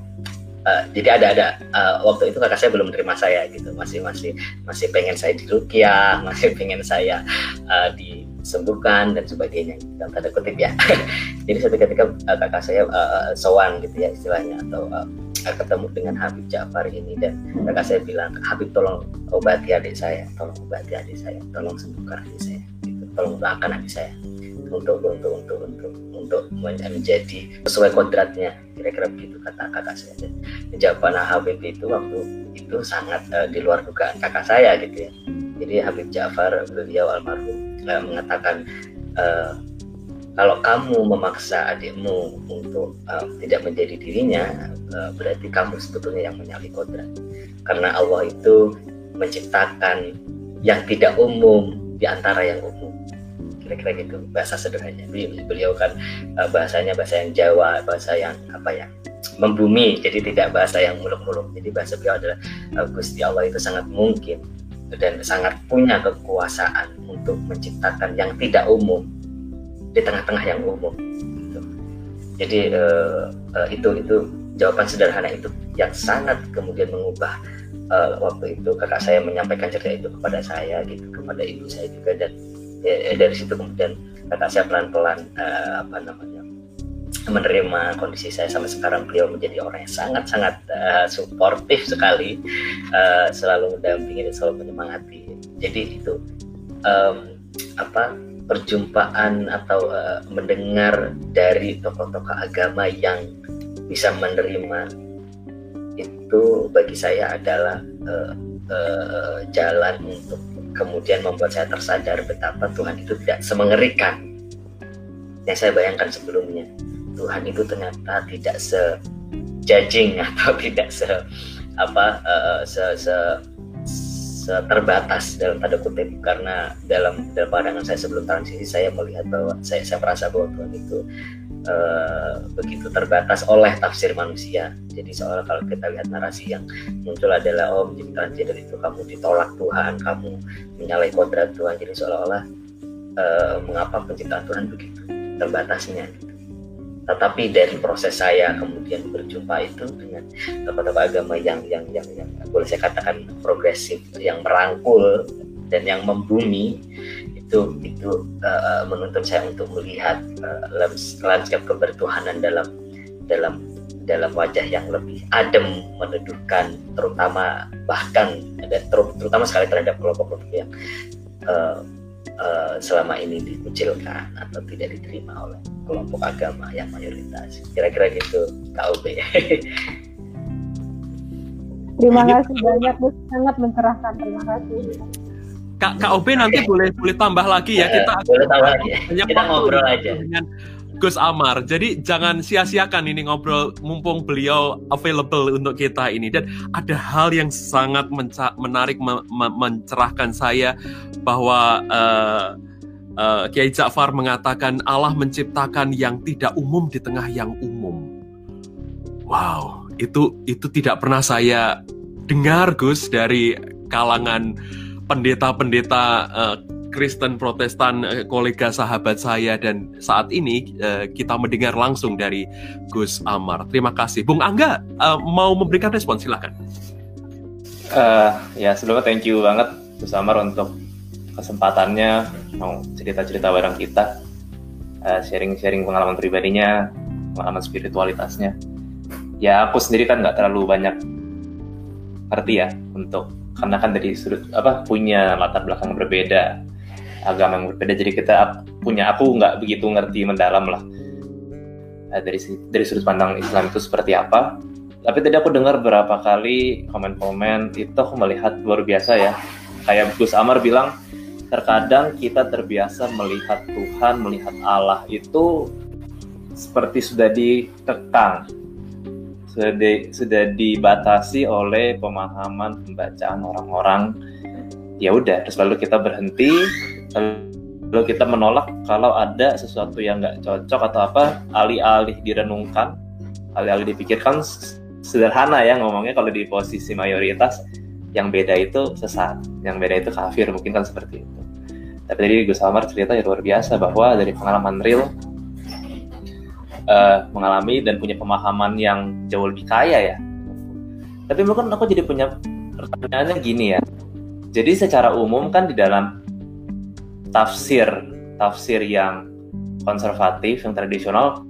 Uh, jadi ada ada uh, waktu itu kakak saya belum menerima saya gitu. Masih masih masih pengen saya dirukiah masih pengen saya uh, disembuhkan dan sebagainya. Dalam tanda kutip ya. Jadi satu ketika uh, kakak saya uh, sowan gitu ya istilahnya atau uh, ketemu dengan Habib Ja'far ini dan kakak saya bilang Habib tolong obati adik saya tolong obati adik saya tolong sembuhkan adik saya gitu. tolong doakan adik saya untuk untuk untuk untuk untuk menjadi sesuai kodratnya. Kira-kira begitu kata kakak saya. Dan jawaban Habib itu waktu itu sangat uh, di luar dugaan kakak saya gitu ya. Jadi Habib Ja'far beliau almarhum uh, mengatakan uh, kalau kamu memaksa adikmu untuk uh, tidak menjadi dirinya uh, berarti kamu sebetulnya yang menyalahi kodrat. Karena Allah itu menciptakan yang tidak umum di antara yang umum kira-kira gitu bahasa sederhananya. Beliau kan uh, bahasanya bahasa yang Jawa bahasa yang apa ya membumi. Jadi tidak bahasa yang muluk-muluk. Jadi bahasa beliau adalah uh, Gusti Allah itu sangat mungkin dan sangat punya kekuasaan untuk menciptakan yang tidak umum di tengah-tengah yang umum. Gitu. jadi uh, uh, itu itu jawaban sederhana itu yang sangat kemudian mengubah uh, waktu itu kakak saya menyampaikan cerita itu kepada saya gitu kepada ibu saya juga dan ya, dari situ kemudian kata saya pelan-pelan uh, apa namanya menerima kondisi saya sampai sekarang. Beliau menjadi orang yang sangat-sangat uh, suportif sekali uh, selalu mendampingi dan selalu menyemangati. Jadi itu um, apa perjumpaan atau uh, mendengar dari tokoh-tokoh agama yang bisa menerima itu bagi saya adalah uh, uh, jalan untuk kemudian membuat saya tersadar betapa Tuhan itu tidak semengerikan yang saya bayangkan sebelumnya. Tuhan itu ternyata tidak se judging atau tidak se apa uh, se, se, se terbatas dalam tanda kutip karena dalam dalam pandangan saya sebelum transisi saya melihat bahwa saya saya merasa bahwa Tuhan itu uh, begitu terbatas oleh tafsir manusia. Jadi seolah kalau kita lihat narasi yang muncul adalah oh menjadi transgender itu kamu ditolak Tuhan, kamu menyalahi kodrat Tuhan. Jadi seolah-olah uh, mengapa penciptaan Tuhan begitu terbatasnya. Tetapi dari proses saya kemudian berjumpa itu dengan tokoh-tokoh agama yang yang yang yang boleh saya katakan progresif, yang merangkul dan yang membumi itu itu uh, menuntut saya untuk melihat uh, landscape kebertuhanan dalam dalam dalam wajah yang lebih adem meneduhkan terutama bahkan terutama sekali terhadap kelompok-kelompok yang uh, uh, selama ini dikucilkan atau tidak diterima oleh kelompok agama yang mayoritas. Kira-kira gitu KUB terima kasih banyak Bu. Sangat mencerahkan. Terima kasih Kak KOB nanti boleh boleh tambah lagi ya iya, kita boleh tambah lagi. Kita ngobrol aja dengan Gus Amar. Jadi jangan sia-siakan ini ngobrol mumpung beliau available untuk kita ini dan ada hal yang sangat menarik mencerahkan saya bahwa uh, uh, Kiai Ja'far mengatakan Allah menciptakan yang tidak umum di tengah yang umum. Wow, itu itu tidak pernah saya dengar Gus dari kalangan pendeta-pendeta uh, Kristen Protestan uh, kolega sahabat saya dan saat ini uh, kita mendengar langsung dari Gus Amar. Terima kasih, Bung Angga mau memberikan respon silakan. Uh, ya sebelumnya thank you banget Gus Amar untuk kesempatannya mau cerita-cerita bareng kita, sharing-sharing uh, pengalaman pribadinya, pengalaman spiritualitasnya. Ya aku sendiri kan nggak terlalu banyak ngerti ya untuk karena kan dari sudut apa punya latar belakang berbeda agama yang berbeda jadi kita punya aku nggak begitu ngerti mendalam lah. Nah, dari dari sudut pandang Islam itu seperti apa? Tapi tadi aku dengar beberapa kali komen-komen itu aku melihat luar biasa ya. Kayak Gus Amar bilang, terkadang kita terbiasa melihat Tuhan, melihat Allah itu seperti sudah dikekang, sudah di, sudah dibatasi oleh pemahaman pembacaan orang-orang. Ya udah, terus lalu kita berhenti, lalu kita menolak kalau ada sesuatu yang nggak cocok atau apa, alih-alih direnungkan, alih-alih dipikirkan sederhana ya ngomongnya kalau di posisi mayoritas yang beda itu sesat, yang beda itu kafir, mungkin kan seperti itu. Tapi tadi Gus Amar cerita ya luar biasa bahwa dari pengalaman real uh, mengalami dan punya pemahaman yang jauh lebih kaya ya. Tapi mungkin aku jadi punya pertanyaannya gini ya. Jadi secara umum kan di dalam tafsir tafsir yang konservatif, yang tradisional,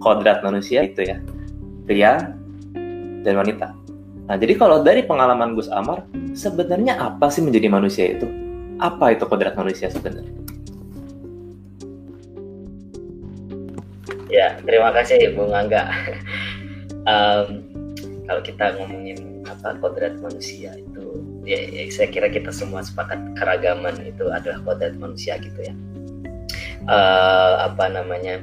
kodrat manusia itu ya, pria dan wanita. Nah, jadi kalau dari pengalaman Gus Amar, sebenarnya apa sih menjadi manusia itu? Apa itu kodrat manusia sebenarnya? Ya, terima kasih Bung Angga. um, kalau kita ngomongin apa kodrat manusia itu, ya, ya saya kira kita semua sepakat keragaman itu adalah kodrat manusia gitu ya. Uh, apa namanya?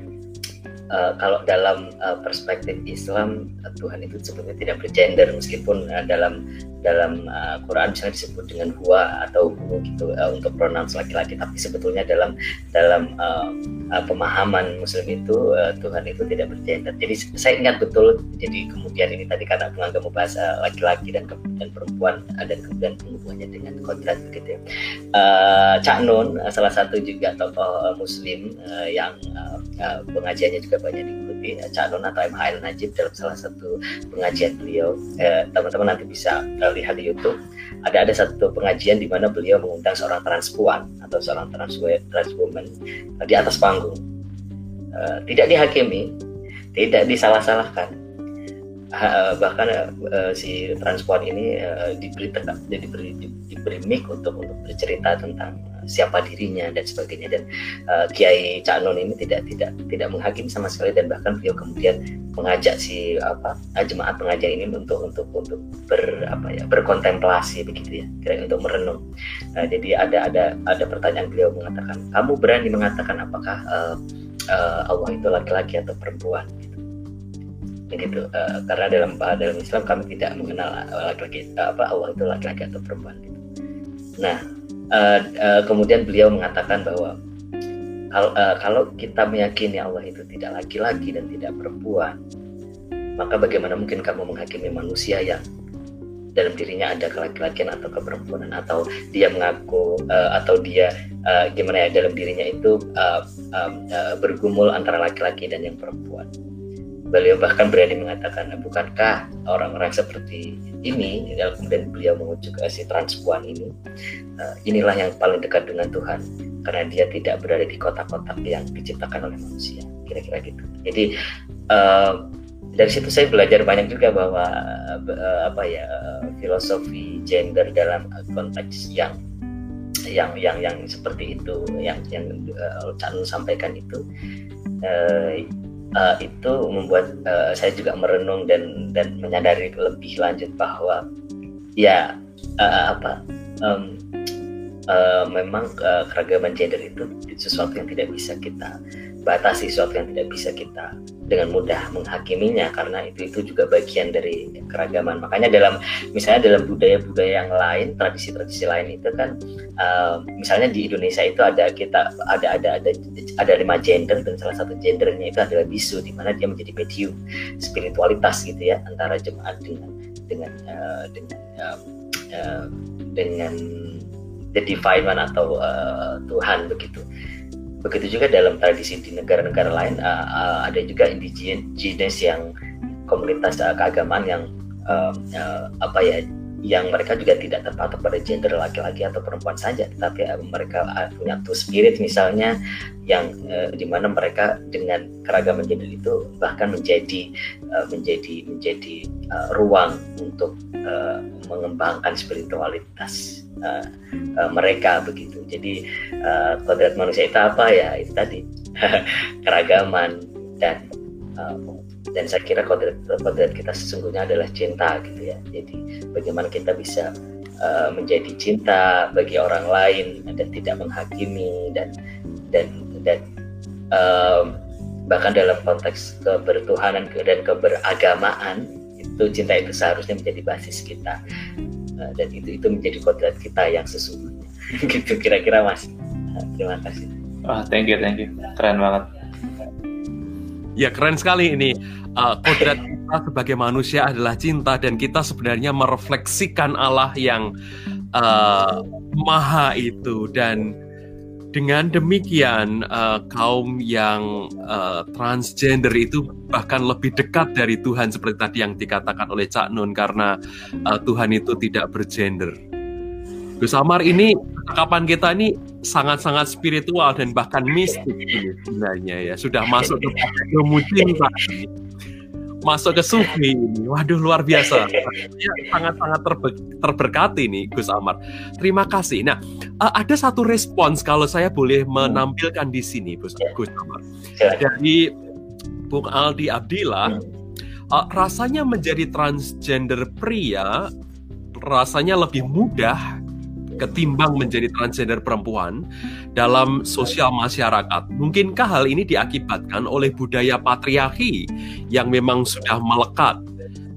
Uh, kalau dalam uh, perspektif Islam uh, Tuhan itu sebetulnya tidak bergender meskipun uh, dalam dalam uh, Quran misalnya disebut dengan huwa atau hu gitu uh, untuk pronoun laki-laki tapi sebetulnya dalam dalam uh, uh, pemahaman Muslim itu uh, Tuhan itu tidak bergender. Jadi saya ingat betul jadi kemudian ini tadi karena menganggap bahasa laki-laki dan dan perempuan uh, dan kemudian penghubungannya dengan kodrat begitu ya. Uh, Cak Nun uh, salah satu juga tokoh uh, Muslim uh, yang uh, uh, pengajiannya juga banyak diikuti Cak Nun atau MHL Najib dalam salah satu pengajian beliau. Teman-teman uh, nanti bisa uh, lihat di YouTube. Ada ada satu pengajian di mana beliau mengundang seorang transpuan atau seorang trans transwoman di atas panggung. Tidak dihakimi tidak disalah-salahkan. Bahkan si transpuan ini diberi diberi diberi mic untuk untuk bercerita tentang siapa dirinya dan sebagainya. Dan uh, Kiai Cak Nun ini tidak tidak tidak menghakimi sama sekali dan bahkan beliau kemudian mengajak si apa jemaat pengajian ini untuk untuk untuk ber apa ya berkontemplasi begitu ya kira untuk merenung. Uh, jadi ada ada ada pertanyaan beliau mengatakan kamu berani mengatakan apakah uh, uh, Allah itu laki-laki atau perempuan? Gitu begitu uh, karena dalam dalam Islam kami tidak mengenal laki-laki apa Allah itu laki-laki atau perempuan. Gitu nah uh, uh, kemudian beliau mengatakan bahwa kalau, uh, kalau kita meyakini Allah itu tidak laki-laki dan tidak perempuan, maka bagaimana mungkin kamu menghakimi manusia yang dalam dirinya ada kelaki-lakian atau keperempuanan atau dia mengaku uh, atau dia uh, gimana ya dalam dirinya itu uh, um, uh, bergumul antara laki-laki dan yang perempuan. Beliau bahkan berani mengatakan, bukankah orang-orang seperti ini, kemudian beliau mengujuk si transpuan ini, uh, inilah yang paling dekat dengan Tuhan, karena dia tidak berada di kotak-kotak yang diciptakan oleh manusia, kira-kira gitu. Jadi uh, dari situ saya belajar banyak juga bahwa apa ya filosofi gender dalam konteks yang yang yang yang seperti itu yang yang uh, sampaikan itu uh, itu membuat uh, saya juga merenung dan dan menyadari lebih lanjut bahwa ya uh, apa um, uh, memang uh, keragaman gender itu sesuatu yang tidak bisa kita batasi sesuatu yang tidak bisa kita dengan mudah menghakiminya karena itu itu juga bagian dari keragaman. Makanya dalam misalnya dalam budaya-budaya yang lain tradisi-tradisi lain itu kan uh, misalnya di Indonesia itu ada kita ada ada ada ada lima gender dan salah satu gendernya itu adalah bisu di mana dia menjadi medium spiritualitas gitu ya antara jemaat dengan dengan uh, dengan uh, dengan the divine one atau uh, Tuhan begitu. Begitu juga dalam tradisi di negara-negara lain uh, uh, ada juga indigenous yang komunitas uh, keagamaan yang uh, uh, apa ya yang mereka juga tidak terpatok pada gender laki-laki atau perempuan saja, tetapi uh, mereka uh, punya two spirit misalnya yang uh, di mana mereka dengan keragaman gender itu bahkan menjadi uh, menjadi menjadi uh, ruang untuk uh, mengembangkan spiritualitas uh, uh, mereka begitu. Jadi uh, kodrat manusia itu apa ya itu tadi keragaman dan uh, dan saya kira kodrat kodrat kita sesungguhnya adalah cinta gitu ya. Jadi bagaimana kita bisa uh, menjadi cinta bagi orang lain dan tidak menghakimi dan dan dan uh, bahkan dalam konteks kebertuhanan dan keberagamaan itu cinta itu seharusnya menjadi basis kita. Uh, dan itu itu menjadi kodrat kita yang sesungguhnya. Gitu kira-kira mas. Terima kasih. Ah thank you thank you. Keren banget Ya keren sekali ini. Uh, kodrat kita sebagai manusia adalah cinta dan kita sebenarnya merefleksikan Allah yang uh, maha itu dan dengan demikian uh, kaum yang uh, transgender itu bahkan lebih dekat dari Tuhan seperti tadi yang dikatakan oleh Cak Nun karena uh, Tuhan itu tidak bergender. Gus Amar ini kapan kita ini sangat-sangat spiritual dan bahkan mistik sebenarnya ya. Sudah masuk ke ilmu cinta masuk ke sufi ini. Waduh luar biasa. Ya, sangat-sangat terbe terberkati nih Gus Amar. Terima kasih. Nah uh, ada satu respons kalau saya boleh menampilkan di sini Gus, Gus Amar. Dari Bung Aldi Abdillah uh, rasanya menjadi transgender pria rasanya lebih mudah ketimbang menjadi transgender perempuan dalam sosial masyarakat. Mungkinkah hal ini diakibatkan oleh budaya patriarki yang memang sudah melekat?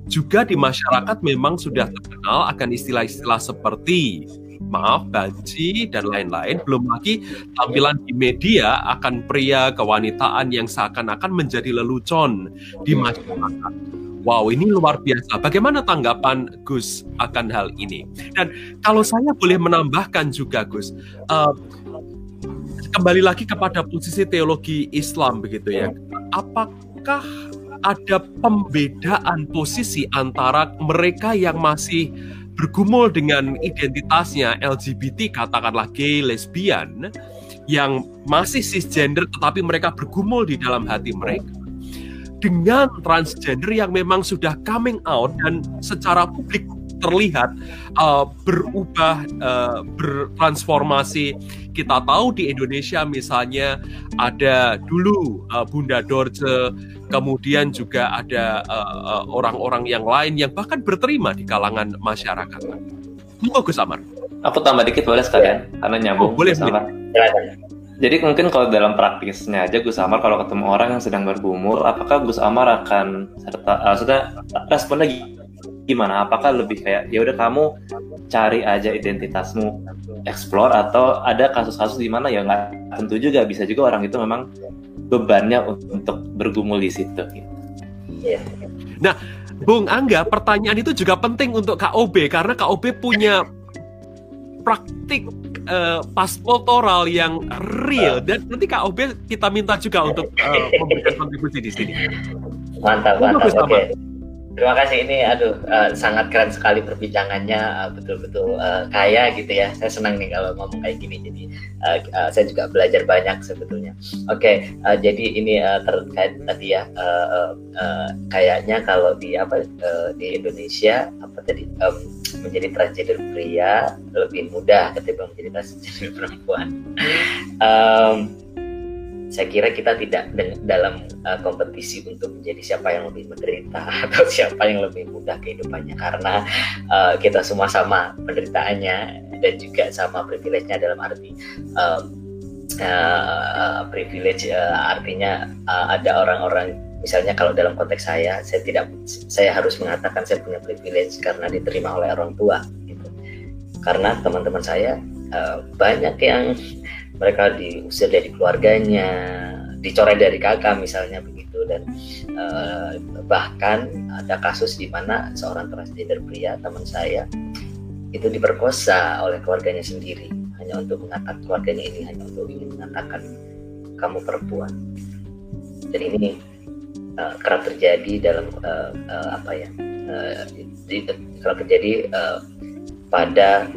Juga di masyarakat memang sudah terkenal akan istilah-istilah seperti maaf, banci, dan lain-lain. Belum lagi tampilan di media akan pria kewanitaan yang seakan-akan menjadi lelucon di masyarakat. Wow, ini luar biasa. Bagaimana tanggapan Gus akan hal ini? Dan kalau saya boleh menambahkan juga, Gus, uh, kembali lagi kepada posisi teologi Islam begitu ya. Apakah ada pembedaan posisi antara mereka yang masih bergumul dengan identitasnya LGBT, katakanlah gay, lesbian, yang masih cisgender tetapi mereka bergumul di dalam hati mereka dengan transgender yang memang sudah coming out dan secara publik terlihat uh, berubah, uh, bertransformasi. Kita tahu di Indonesia misalnya ada dulu uh, Bunda Dorce, kemudian juga ada orang-orang uh, yang lain yang bahkan berterima di kalangan masyarakat. Monggo Gus Amar. Aku tambah dikit boleh sekalian, karena nyambung. Oh, boleh, boleh. Jadi mungkin kalau dalam praktisnya aja Gus Amar kalau ketemu orang yang sedang bergumul, apakah Gus Amar akan serta uh, sudah responnya gimana? Apakah lebih kayak ya udah kamu cari aja identitasmu, explore atau ada kasus-kasus di mana ya nggak tentu juga bisa juga orang itu memang bebannya untuk bergumul di situ. Gitu. Iya. Nah, Bung Angga, pertanyaan itu juga penting untuk KOB karena KOB punya praktik uh, paspor oral yang real dan nanti KOB kita minta juga untuk uh, memberikan kontribusi di sini. Mantap, mantap. Oke. Okay. Terima kasih ini, aduh uh, sangat keren sekali perbincangannya, betul-betul uh, uh, kaya gitu ya. Saya senang nih kalau ngomong kayak gini, jadi uh, uh, saya juga belajar banyak sebetulnya. Oke, okay, uh, jadi ini uh, terkait tadi ya, uh, uh, uh, kayaknya kalau di apa uh, di Indonesia apa tadi um, menjadi transgender pria lebih mudah ketimbang menjadi transgender perempuan. Um, saya kira kita tidak dalam uh, kompetisi untuk menjadi siapa yang lebih menderita atau siapa yang lebih mudah kehidupannya. Karena uh, kita semua sama penderitaannya dan juga sama privilege-nya dalam arti uh, uh, privilege uh, artinya uh, ada orang-orang misalnya kalau dalam konteks saya saya tidak saya harus mengatakan saya punya privilege karena diterima oleh orang tua gitu. Karena teman-teman saya banyak yang mereka diusir dari keluarganya, dicoret dari kakak misalnya begitu dan uh, bahkan ada kasus di mana seorang transgender pria teman saya itu diperkosa oleh keluarganya sendiri hanya untuk mengatakan keluarganya ini hanya untuk ingin mengatakan kamu perempuan. Dan ini uh, kerap terjadi dalam uh, uh, apa ya? Uh, kerap terjadi uh, pada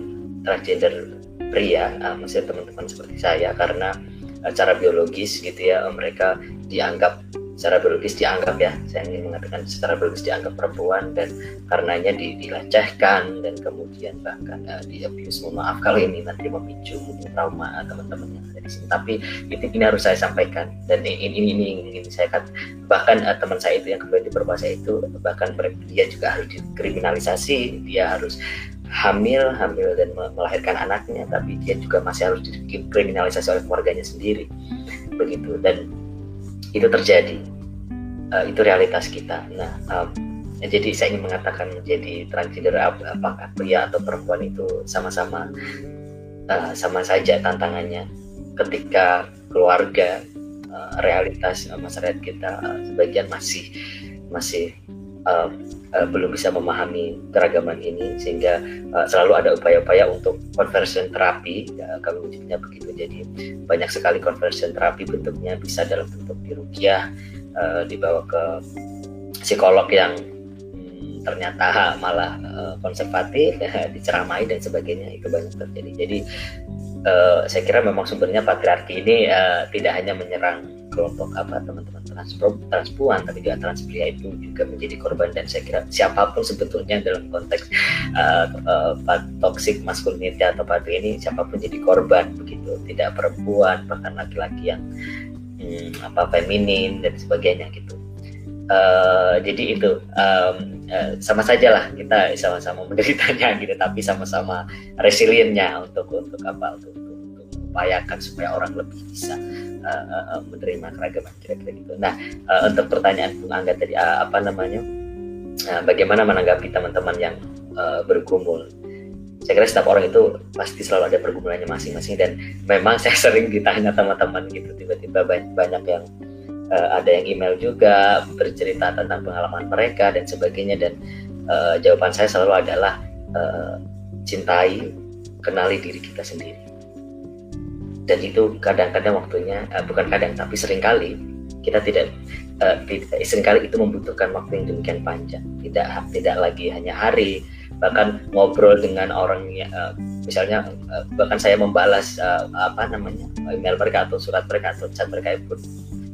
transgender pria, uh, maksudnya teman-teman seperti saya karena uh, cara biologis gitu ya uh, mereka dianggap secara biologis dianggap ya. Saya ingin mengatakan secara biologis dianggap perempuan dan karenanya di, dilecehkan dan kemudian bahkan uh, di abuse. Mohon maaf kalau ini nanti memicu trauma teman-teman yang ada di sini. Tapi itu ini harus saya sampaikan. Dan ini ini ini, ini, ini saya kan bahkan uh, teman saya itu yang kembali diperkosa itu bahkan dia juga harus dikriminalisasi. Dia harus hamil hamil dan melahirkan anaknya. Tapi dia juga masih harus dikriminalisasi oleh keluarganya sendiri. Begitu. Dan itu terjadi. Uh, itu realitas kita. Nah um, jadi saya ingin mengatakan jadi transgender apakah pria atau perempuan itu sama-sama uh, sama saja tantangannya ketika keluarga uh, realitas uh, masyarakat kita uh, sebagian masih masih uh, uh, belum bisa memahami keragaman ini sehingga uh, selalu ada upaya-upaya untuk conversion terapi. Ya, kami menyebutnya begitu. Jadi banyak sekali conversion terapi bentuknya bisa dalam bentuk dirukiah uh, dibawa ke psikolog yang hmm, ternyata malah konservatif diceramai dan sebagainya. Itu banyak terjadi. Jadi saya kira memang sumbernya patriarki ini tidak hanya menyerang kelompok apa teman-teman transpuan tapi juga transpria itu juga menjadi korban dan saya kira siapa pun sebetulnya dalam konteks uh, uh, toxic masculinity atau patri ini siapa pun jadi korban begitu. Tidak perempuan bahkan laki-laki yang hmm, apa feminin dan sebagainya gitu. Uh, jadi itu um, uh, sama saja lah kita sama-sama menderitanya gitu tapi sama-sama resiliennya untuk untuk apa untuk, mengupayakan supaya orang lebih bisa uh, uh, menerima keragaman kira-kira gitu. Nah uh, untuk pertanyaan Bung Angga tadi uh, apa namanya uh, bagaimana menanggapi teman-teman yang uh, bergumul? Saya kira setiap orang itu pasti selalu ada pergumulannya masing-masing dan memang saya sering ditanya teman-teman gitu tiba-tiba banyak yang uh, ada yang email juga bercerita tentang pengalaman mereka dan sebagainya dan uh, jawaban saya selalu adalah uh, cintai kenali diri kita sendiri dan itu kadang-kadang waktunya uh, bukan kadang tapi sering kali kita tidak uh, sering kali itu membutuhkan waktu yang demikian panjang. Tidak tidak lagi hanya hari bahkan ngobrol dengan orang uh, misalnya uh, bahkan saya membalas uh, apa namanya email mereka atau surat mereka atau chat mereka pun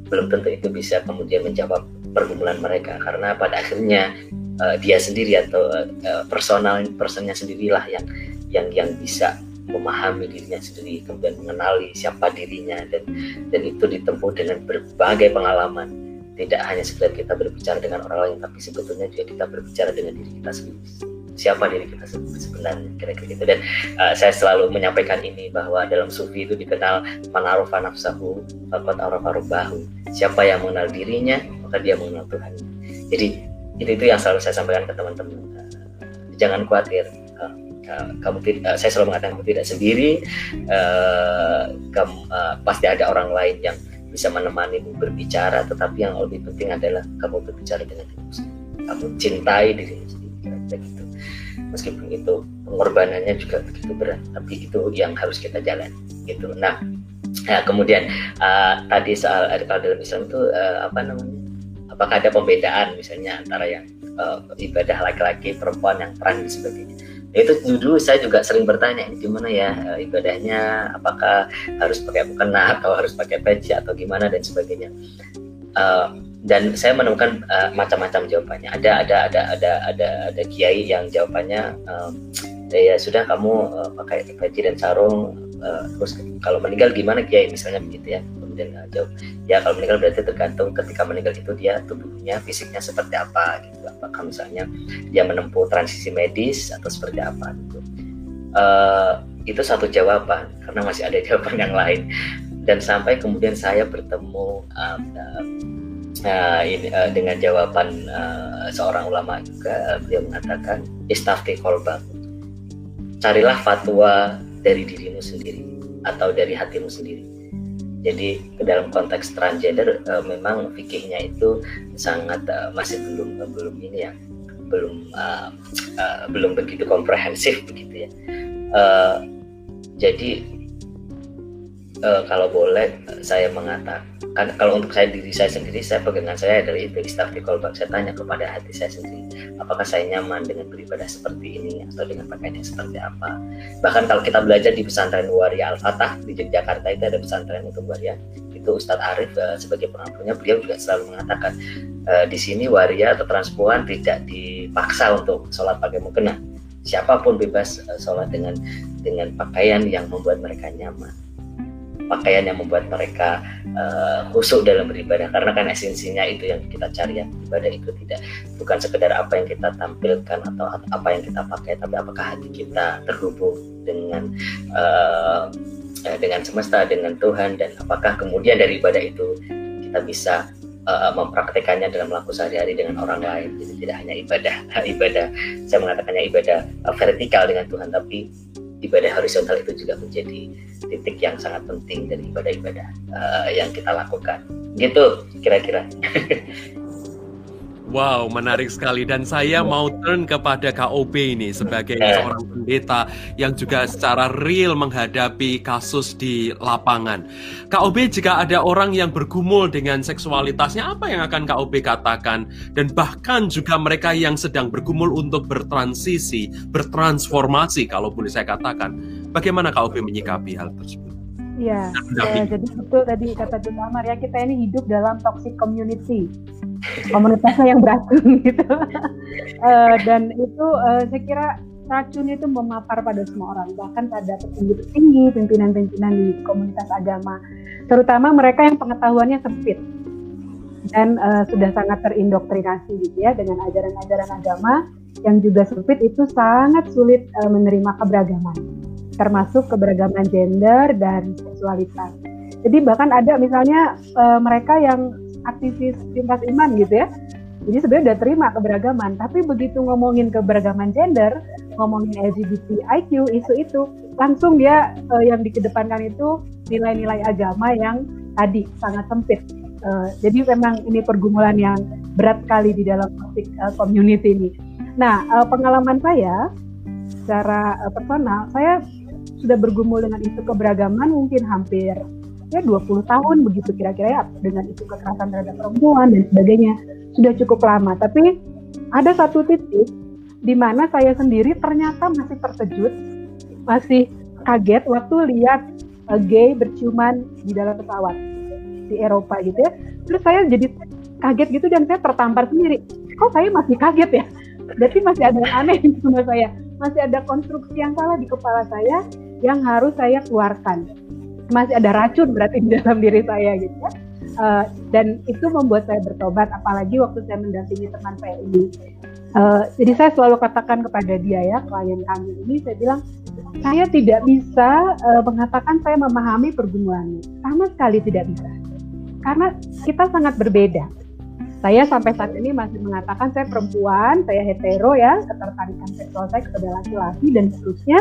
belum tentu itu bisa kemudian menjawab pergumulan mereka. Karena pada akhirnya uh, dia sendiri atau uh, personal personnya sendirilah yang yang yang bisa memahami dirinya sendiri kemudian mengenali siapa dirinya dan dan itu ditempuh dengan berbagai pengalaman. Tidak hanya sekedar kita berbicara dengan orang lain tapi sebetulnya juga kita berbicara dengan diri kita sendiri. Siapa diri kita sebenarnya kira-kira gitu. Dan uh, saya selalu menyampaikan ini bahwa dalam sufi itu dikenal manarufa nafsahu fakot bahu siapa yang mengenal dirinya maka dia mengenal Tuhan jadi itu itu yang selalu saya sampaikan ke teman-teman. Uh, jangan khawatir kamu tidak, uh, saya selalu mengatakan kamu tidak sendiri, uh, kamu uh, pasti ada orang lain yang bisa menemanimu berbicara, tetapi yang lebih penting adalah kamu berbicara dengan dirimu sendiri. Kamu cintai dirimu sendiri, gitu. Meskipun itu pengorbanannya juga begitu berat, tapi itu yang harus kita jalan. Gitu. Nah, ya, kemudian uh, tadi soal kalau dalam Islam itu uh, apa namanya? Apakah ada pembedaan misalnya antara yang uh, ibadah laki-laki, perempuan yang peran dan sebagainya? Itu dulu saya juga sering bertanya gimana ya eh, ibadahnya? Apakah harus pakai mukena atau harus pakai peci atau gimana? Dan sebagainya. Uh, dan saya menemukan uh, macam-macam jawabannya. Ada ada ada ada ada ada kiai yang jawabannya uh, ya sudah kamu uh, pakai peci dan sarung uh, terus kalau meninggal gimana kiai? Misalnya begitu ya kemudian uh, jawab ya kalau meninggal berarti tergantung ketika meninggal itu dia tubuhnya fisiknya seperti apa gitu. Apakah misalnya dia menempuh transisi medis atau seperti apa gitu. Uh, itu satu jawaban karena masih ada jawaban yang lain. Dan sampai kemudian saya bertemu uh, uh, ini, uh, dengan jawaban uh, seorang ulama juga dia mengatakan istafti kolbak. Carilah fatwa dari dirimu sendiri atau dari hatimu sendiri jadi dalam konteks transgender uh, memang fikihnya itu sangat uh, masih belum uh, belum ini ya belum uh, uh, belum begitu komprehensif begitu ya. Uh, jadi uh, kalau boleh saya mengatakan kan kalau untuk saya diri saya sendiri saya pegangan saya dari itu istiqomah kolbak saya tanya kepada hati saya sendiri apakah saya nyaman dengan beribadah seperti ini atau dengan pakaian yang seperti apa? Bahkan kalau kita belajar di pesantren Waria Al Fatah di Yogyakarta itu ada pesantren untuk waria itu Ustadz Arif uh, sebagai pengampunya beliau juga selalu mengatakan uh, di sini waria atau transpuan tidak dipaksa untuk sholat pakai mukena. Siapa pun bebas uh, sholat dengan dengan pakaian yang membuat mereka nyaman pakaian yang membuat mereka uh, khusyuk dalam beribadah. Karena kan esensinya itu yang kita cari ya. Ibadah itu tidak bukan sekedar apa yang kita tampilkan atau apa yang kita pakai tapi apakah hati kita terhubung dengan uh, dengan semesta dengan Tuhan dan apakah kemudian dari ibadah itu kita bisa uh, mempraktekannya dalam melakukan sehari-hari dengan orang lain. Jadi tidak hanya ibadah ibadah saya mengatakannya ibadah uh, vertikal dengan Tuhan tapi ibadah horizontal itu juga menjadi titik yang sangat penting dari ibadah-ibadah uh, yang kita lakukan. Gitu kira-kira. Wow, menarik sekali dan saya mau turn kepada KOB ini sebagai eh. seorang pendeta yang juga secara real menghadapi kasus di lapangan. KOB jika ada orang yang bergumul dengan seksualitasnya apa yang akan KOB katakan dan bahkan juga mereka yang sedang bergumul untuk bertransisi, bertransformasi kalau boleh saya katakan. Bagaimana KOB menyikapi hal tersebut? Iya, ya, jadi betul tadi kata Gus Amar ya kita ini hidup dalam toxic community komunitasnya yang beracun gitu uh, dan itu uh, saya kira racun itu memapar pada semua orang bahkan pada petinggi-petinggi pimpinan-pimpinan di komunitas agama terutama mereka yang pengetahuannya sempit dan uh, sudah sangat terindoktrinasi gitu ya dengan ajaran-ajaran agama yang juga sempit itu sangat sulit uh, menerima keberagaman termasuk keberagaman gender dan seksualitas. Jadi bahkan ada misalnya uh, mereka yang aktivis lintas iman gitu ya. Jadi sebenarnya udah terima keberagaman, tapi begitu ngomongin keberagaman gender, ngomongin LGBTIQ isu itu, langsung dia uh, yang dikedepankan itu nilai-nilai agama yang tadi sangat sempit. Uh, jadi memang ini pergumulan yang berat sekali di dalam topic uh, community ini. Nah, uh, pengalaman saya secara uh, personal, saya sudah bergumul dengan isu keberagaman mungkin hampir ya 20 tahun begitu kira-kira ya dengan isu kekerasan terhadap perempuan dan sebagainya. Sudah cukup lama tapi ada satu titik di mana saya sendiri ternyata masih terkejut masih kaget waktu lihat uh, gay berciuman di dalam pesawat di Eropa gitu ya. Terus saya jadi kaget gitu dan saya tertampar sendiri. Kok saya masih kaget ya? Berarti masih ada yang aneh di saya. Masih ada konstruksi yang salah di kepala saya yang harus saya keluarkan masih ada racun berarti di dalam diri saya gitu ya. Uh, dan itu membuat saya bertobat apalagi waktu saya mendampingi teman PLI. Uh, jadi saya selalu katakan kepada dia ya klien kami ini saya bilang saya tidak bisa uh, mengatakan saya memahami pergumulannya sama sekali tidak bisa karena kita sangat berbeda. Saya sampai saat ini masih mengatakan saya perempuan, saya hetero ya, ketertarikan seksual saya kepada laki-laki dan seterusnya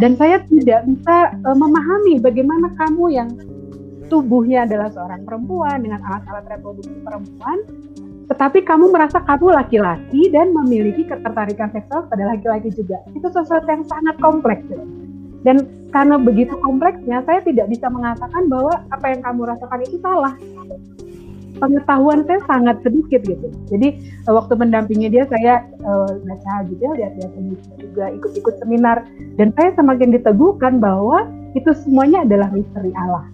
dan saya tidak bisa uh, memahami bagaimana kamu yang tubuhnya adalah seorang perempuan dengan alat-alat reproduksi perempuan, tetapi kamu merasa kamu laki-laki dan memiliki ketertarikan seksual pada laki-laki juga. Itu sesuatu yang sangat kompleks. Dan karena begitu kompleksnya, saya tidak bisa mengatakan bahwa apa yang kamu rasakan itu salah pengetahuan saya sangat sedikit gitu. Jadi uh, waktu mendampingi dia saya uh, baca gitu ya, lihat-lihat juga ikut-ikut seminar dan saya semakin diteguhkan bahwa itu semuanya adalah misteri Allah.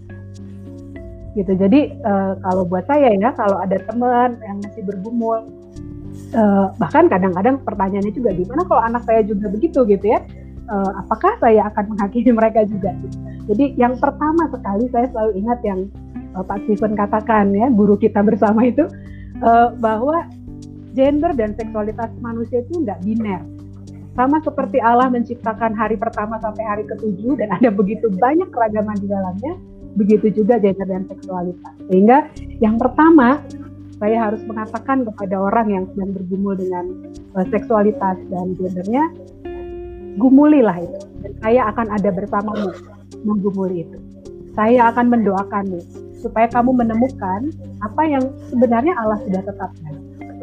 Gitu. Jadi uh, kalau buat saya ya kalau ada teman yang masih bergumul uh, bahkan kadang-kadang pertanyaannya juga gimana kalau anak saya juga begitu gitu ya. Uh, apakah saya akan menghakimi mereka juga? Jadi yang pertama sekali saya selalu ingat yang Pak Steven katakan ya guru kita bersama itu uh, bahwa gender dan seksualitas manusia itu nggak biner. Sama seperti Allah menciptakan hari pertama sampai hari ketujuh dan ada begitu banyak keragaman di dalamnya begitu juga gender dan seksualitas. Sehingga yang pertama saya harus mengatakan kepada orang yang sedang bergumul dengan uh, seksualitas dan gendernya gumulilah itu. Dan saya akan ada bersamamu menggumuli itu. Saya akan mendoakanmu supaya kamu menemukan apa yang sebenarnya Allah sudah tetapkan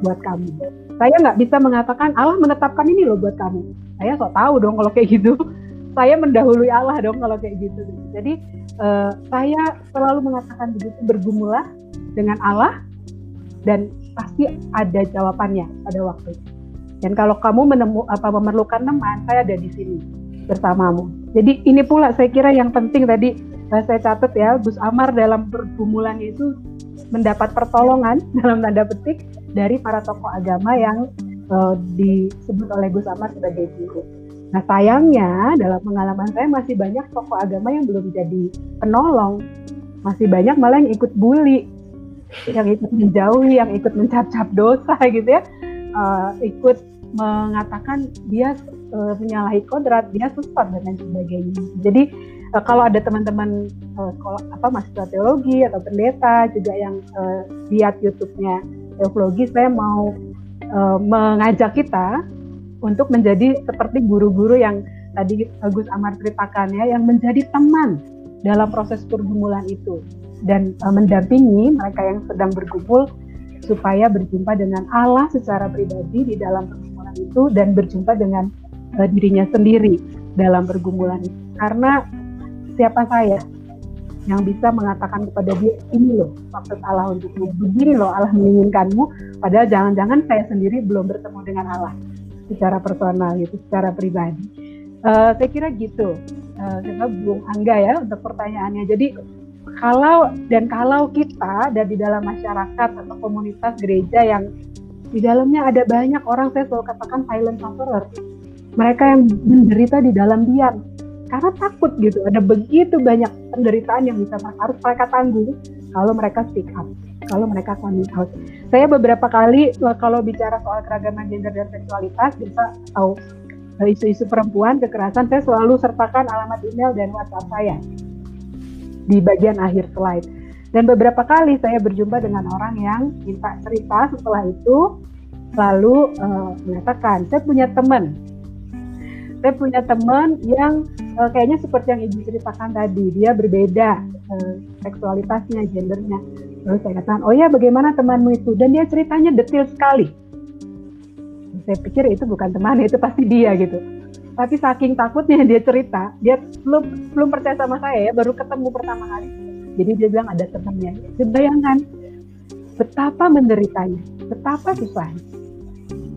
buat kamu. Saya nggak bisa mengatakan Allah menetapkan ini loh buat kamu. Saya sok tahu dong kalau kayak gitu. Saya mendahului Allah dong kalau kayak gitu. Jadi uh, saya selalu mengatakan begitu bergumulah dengan Allah dan pasti ada jawabannya pada waktu itu. Dan kalau kamu menemu apa memerlukan teman, saya ada di sini bersamamu. Jadi ini pula saya kira yang penting tadi saya catat ya Gus Amar dalam pergumulan itu mendapat pertolongan dalam tanda petik dari para tokoh agama yang uh, disebut oleh Gus Amar sebagai guru. Nah sayangnya dalam pengalaman saya masih banyak tokoh agama yang belum jadi penolong, masih banyak malah yang ikut bully, yang ikut menjauhi, yang ikut mencap-cap dosa gitu ya, uh, ikut mengatakan dia uh, menyalahi kodrat, dia sesat dan lain sebagainya. Jadi uh, kalau ada teman-teman uh, sekolah apa mahasiswa teologi atau pendeta juga yang uh, lihat YouTube-nya teologi, saya mau uh, mengajak kita untuk menjadi seperti guru-guru yang tadi Agus Amar ceritakan ya, yang menjadi teman dalam proses pergumulan itu dan uh, mendampingi mereka yang sedang bergumul supaya berjumpa dengan Allah secara pribadi di dalam pergumulan itu dan berjumpa dengan uh, dirinya sendiri dalam pergumulan itu. Karena siapa saya yang bisa mengatakan kepada dia ini loh maksud Allah untukmu begini loh Allah menginginkanmu padahal jangan-jangan saya sendiri belum bertemu dengan Allah secara personal gitu, secara pribadi. Uh, saya kira gitu, uh, karena Bung Angga ya untuk pertanyaannya. Jadi kalau dan kalau kita ada di dalam masyarakat atau komunitas gereja yang di dalamnya ada banyak orang saya selalu katakan silent sufferer, mereka yang menderita di dalam diam karena takut gitu. Ada begitu banyak penderitaan yang bisa harus mereka tanggung kalau mereka speak up kalau mereka coming out. Saya beberapa kali eh, kalau bicara soal keragaman gender dan seksualitas bisa tahu eh, isu-isu perempuan kekerasan saya selalu sertakan alamat email dan WhatsApp saya di bagian akhir slide. Dan beberapa kali saya berjumpa dengan orang yang minta cerita setelah itu lalu uh, mengatakan saya punya teman saya punya teman yang uh, kayaknya seperti yang ibu ceritakan tadi dia berbeda uh, seksualitasnya gendernya Terus saya katakan, oh ya bagaimana temanmu itu? Dan dia ceritanya detail sekali. Saya pikir itu bukan teman, itu pasti dia gitu. Tapi saking takutnya dia cerita, dia belum belum percaya sama saya ya, baru ketemu pertama kali. Jadi dia bilang ada temannya. Bayangkan betapa menderitanya, betapa susahnya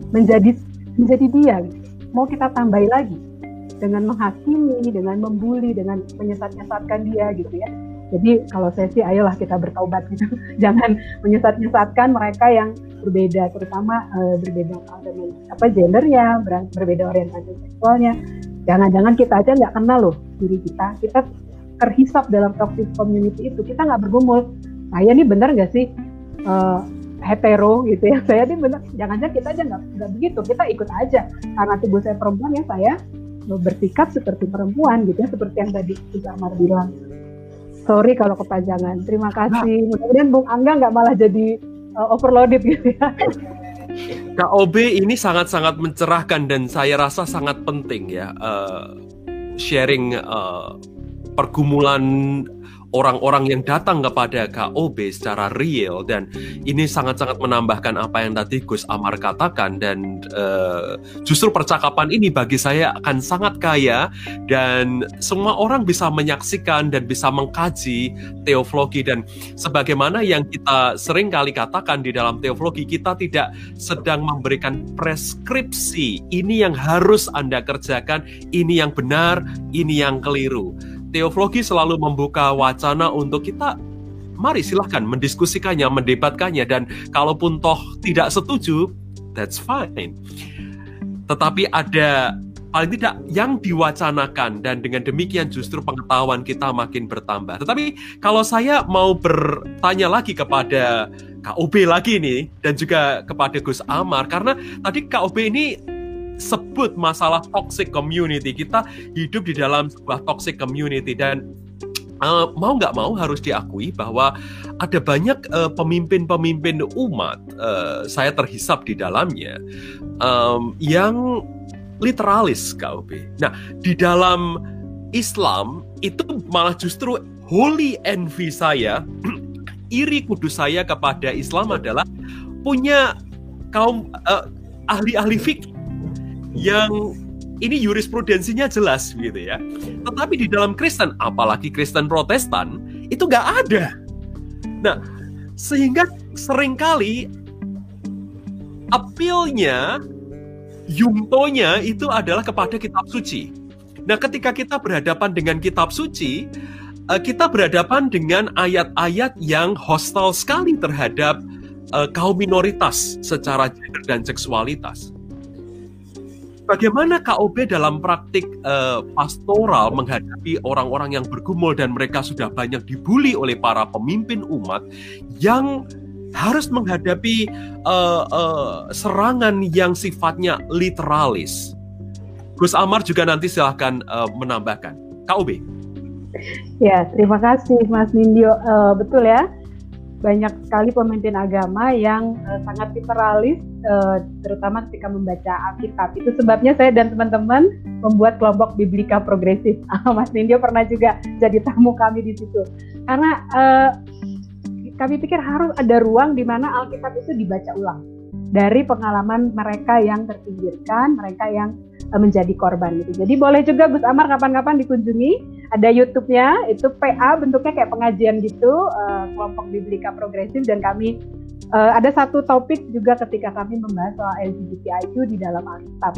menjadi menjadi dia. Gitu. Mau kita tambahi lagi dengan menghakimi, dengan membuli, dengan menyesat-nyesatkan dia gitu ya jadi kalau saya sih ayolah kita bertaubat gitu. Jangan menyesat-nyesatkan mereka yang berbeda, terutama uh, berbeda apa gendernya, berbeda orientasi seksualnya. Jangan-jangan kita aja nggak kenal loh diri kita. Kita terhisap dalam toxic community itu. Kita nggak bergumul. Saya ini benar nggak sih uh, hetero gitu ya? Saya ini benar. Jangan-jangan kita aja nggak begitu. Kita ikut aja karena tubuh saya perempuan ya saya bersikap seperti perempuan gitu ya, seperti yang tadi Pak Amar bilang sorry kalau kepanjangan. Terima kasih. Nah. Mudah-mudahan Bung Angga nggak malah jadi uh, overloaded gitu ya. KOB ini sangat-sangat mencerahkan dan saya rasa sangat penting ya uh, sharing uh, pergumulan orang-orang yang datang kepada KOB secara real. Dan ini sangat-sangat menambahkan apa yang tadi Gus Amar katakan. Dan uh, justru percakapan ini bagi saya akan sangat kaya. Dan semua orang bisa menyaksikan dan bisa mengkaji teologi dan sebagaimana yang kita sering kali katakan di dalam teologi kita tidak sedang memberikan preskripsi. Ini yang harus Anda kerjakan. Ini yang benar ini yang keliru teologi selalu membuka wacana untuk kita mari silahkan mendiskusikannya, mendebatkannya dan kalaupun toh tidak setuju, that's fine. Tetapi ada paling tidak yang diwacanakan dan dengan demikian justru pengetahuan kita makin bertambah. Tetapi kalau saya mau bertanya lagi kepada KOB lagi nih dan juga kepada Gus Amar karena tadi KOB ini sebut masalah toxic community. Kita hidup di dalam sebuah toxic community dan uh, mau nggak mau harus diakui bahwa ada banyak uh, pemimpin-pemimpin umat uh, saya terhisap di dalamnya um, yang literalis KOB. Nah di dalam Islam itu malah justru holy envy saya, iri kudus saya kepada Islam adalah punya kaum uh, ahli-ahli fikih yang ini jurisprudensinya jelas gitu ya. Tetapi di dalam Kristen, apalagi Kristen Protestan, itu nggak ada. Nah, sehingga sering kali appealnya, yumtonya itu adalah kepada kitab suci. Nah, ketika kita berhadapan dengan kitab suci, uh, kita berhadapan dengan ayat-ayat yang hostile sekali terhadap uh, kaum minoritas secara gender dan seksualitas. Bagaimana KOB dalam praktik uh, pastoral menghadapi orang-orang yang bergumul dan mereka sudah banyak dibully oleh para pemimpin umat yang harus menghadapi uh, uh, serangan yang sifatnya literalis. Gus Amar juga nanti silahkan uh, menambahkan. KOB. Ya, terima kasih Mas Nindyo. Uh, betul ya, banyak sekali pemimpin agama yang uh, sangat literalis uh, terutama ketika membaca Alkitab. Itu sebabnya saya dan teman-teman membuat kelompok Biblika Progresif. Mas Nindyo pernah juga jadi tamu kami di situ. Karena uh, kami pikir harus ada ruang di mana Alkitab itu dibaca ulang dari pengalaman mereka yang terpinggirkan, mereka yang menjadi korban gitu. Jadi boleh juga Gus Amar kapan-kapan dikunjungi ada YouTube-nya itu PA bentuknya kayak pengajian gitu kelompok biblika progresif dan kami uh, ada satu topik juga ketika kami membahas soal LGBTIQ di dalam Alkitab.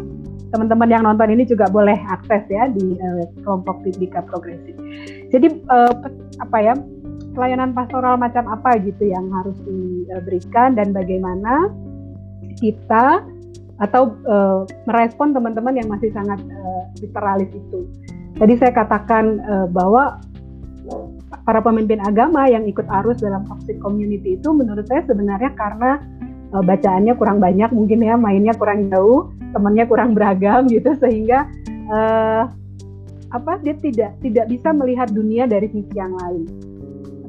Teman-teman yang nonton ini juga boleh akses ya di uh, kelompok biblika progresif. Jadi uh, apa ya pelayanan pastoral macam apa gitu yang harus diberikan dan bagaimana kita atau uh, merespon teman-teman yang masih sangat uh, literalis itu. Tadi saya katakan uh, bahwa para pemimpin agama yang ikut arus dalam toxic community itu menurut saya sebenarnya karena uh, bacaannya kurang banyak mungkin ya mainnya kurang jauh temannya kurang beragam gitu sehingga uh, apa dia tidak tidak bisa melihat dunia dari sisi yang lain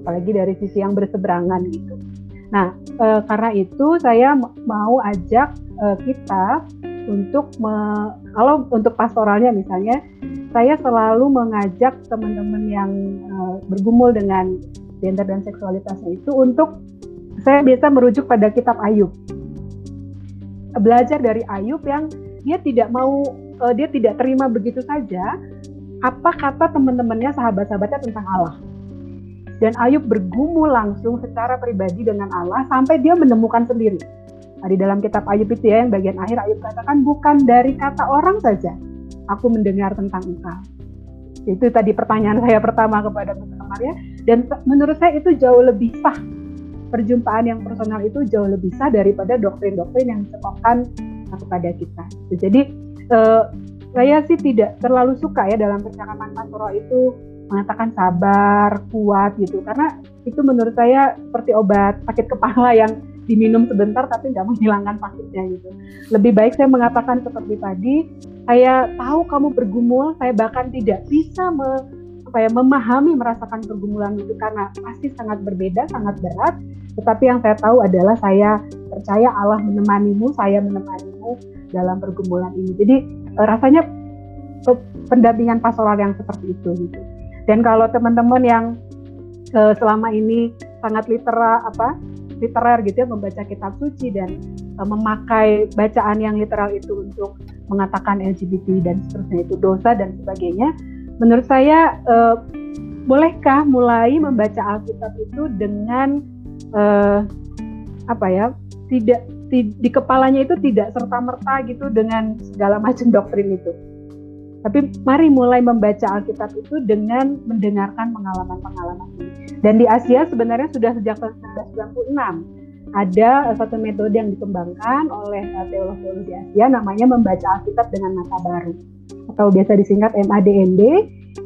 apalagi dari sisi yang berseberangan gitu. Nah uh, karena itu saya mau ajak uh, kita untuk me, kalau untuk pastoralnya misalnya saya selalu mengajak teman-teman yang uh, bergumul dengan gender dan seksualitasnya itu untuk saya biasa merujuk pada kitab Ayub. Belajar dari Ayub yang dia tidak mau uh, dia tidak terima begitu saja apa kata teman-temannya sahabat-sahabatnya tentang Allah. Dan Ayub bergumul langsung secara pribadi dengan Allah sampai dia menemukan sendiri. Nah, di dalam kitab Ayub itu ya yang bagian akhir Ayub katakan bukan dari kata orang saja, aku mendengar tentang engkau. Itu tadi pertanyaan saya pertama kepada Mas Maria dan menurut saya itu jauh lebih sah. Perjumpaan yang personal itu jauh lebih sah daripada doktrin-doktrin yang disekolahkan kepada kita. Jadi eh, saya sih tidak terlalu suka ya dalam percakapan pastoral itu mengatakan sabar, kuat gitu. Karena itu menurut saya seperti obat sakit kepala yang diminum sebentar tapi nggak menghilangkan sakitnya gitu. Lebih baik saya mengatakan seperti tadi, saya tahu kamu bergumul, saya bahkan tidak bisa me, apa ya, memahami merasakan pergumulan itu karena pasti sangat berbeda, sangat berat. Tetapi yang saya tahu adalah saya percaya Allah menemanimu, saya menemanimu dalam pergumulan ini. Jadi eh, rasanya pendampingan pastoral yang seperti itu gitu. Dan kalau teman-teman yang uh, selama ini sangat litera apa literer gitu ya membaca kitab suci dan uh, memakai bacaan yang literal itu untuk mengatakan LGBT dan seterusnya itu dosa dan sebagainya. Menurut saya uh, bolehkah mulai membaca Alkitab itu dengan uh, apa ya tidak di, di kepalanya itu tidak serta merta gitu dengan segala macam doktrin itu tapi mari mulai membaca Alkitab itu dengan mendengarkan pengalaman-pengalaman ini. Dan di Asia sebenarnya sudah sejak 1996 ada satu metode yang dikembangkan oleh eh, teolog-teolog di Asia namanya membaca Alkitab dengan mata baru atau biasa disingkat MADND.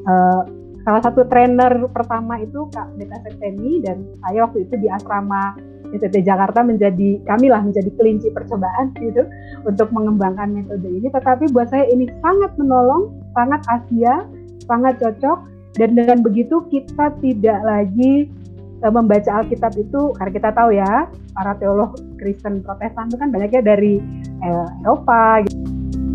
Uh, salah satu trainer pertama itu Kak Deta Septeni dan saya waktu itu di asrama ITT Jakarta menjadi kami lah menjadi kelinci percobaan gitu untuk mengembangkan metode ini. Tetapi buat saya ini sangat menolong, sangat Asia, sangat cocok dan dengan begitu kita tidak lagi uh, membaca Alkitab itu karena kita tahu ya para teolog Kristen Protestan itu kan banyaknya dari uh, Eropa gitu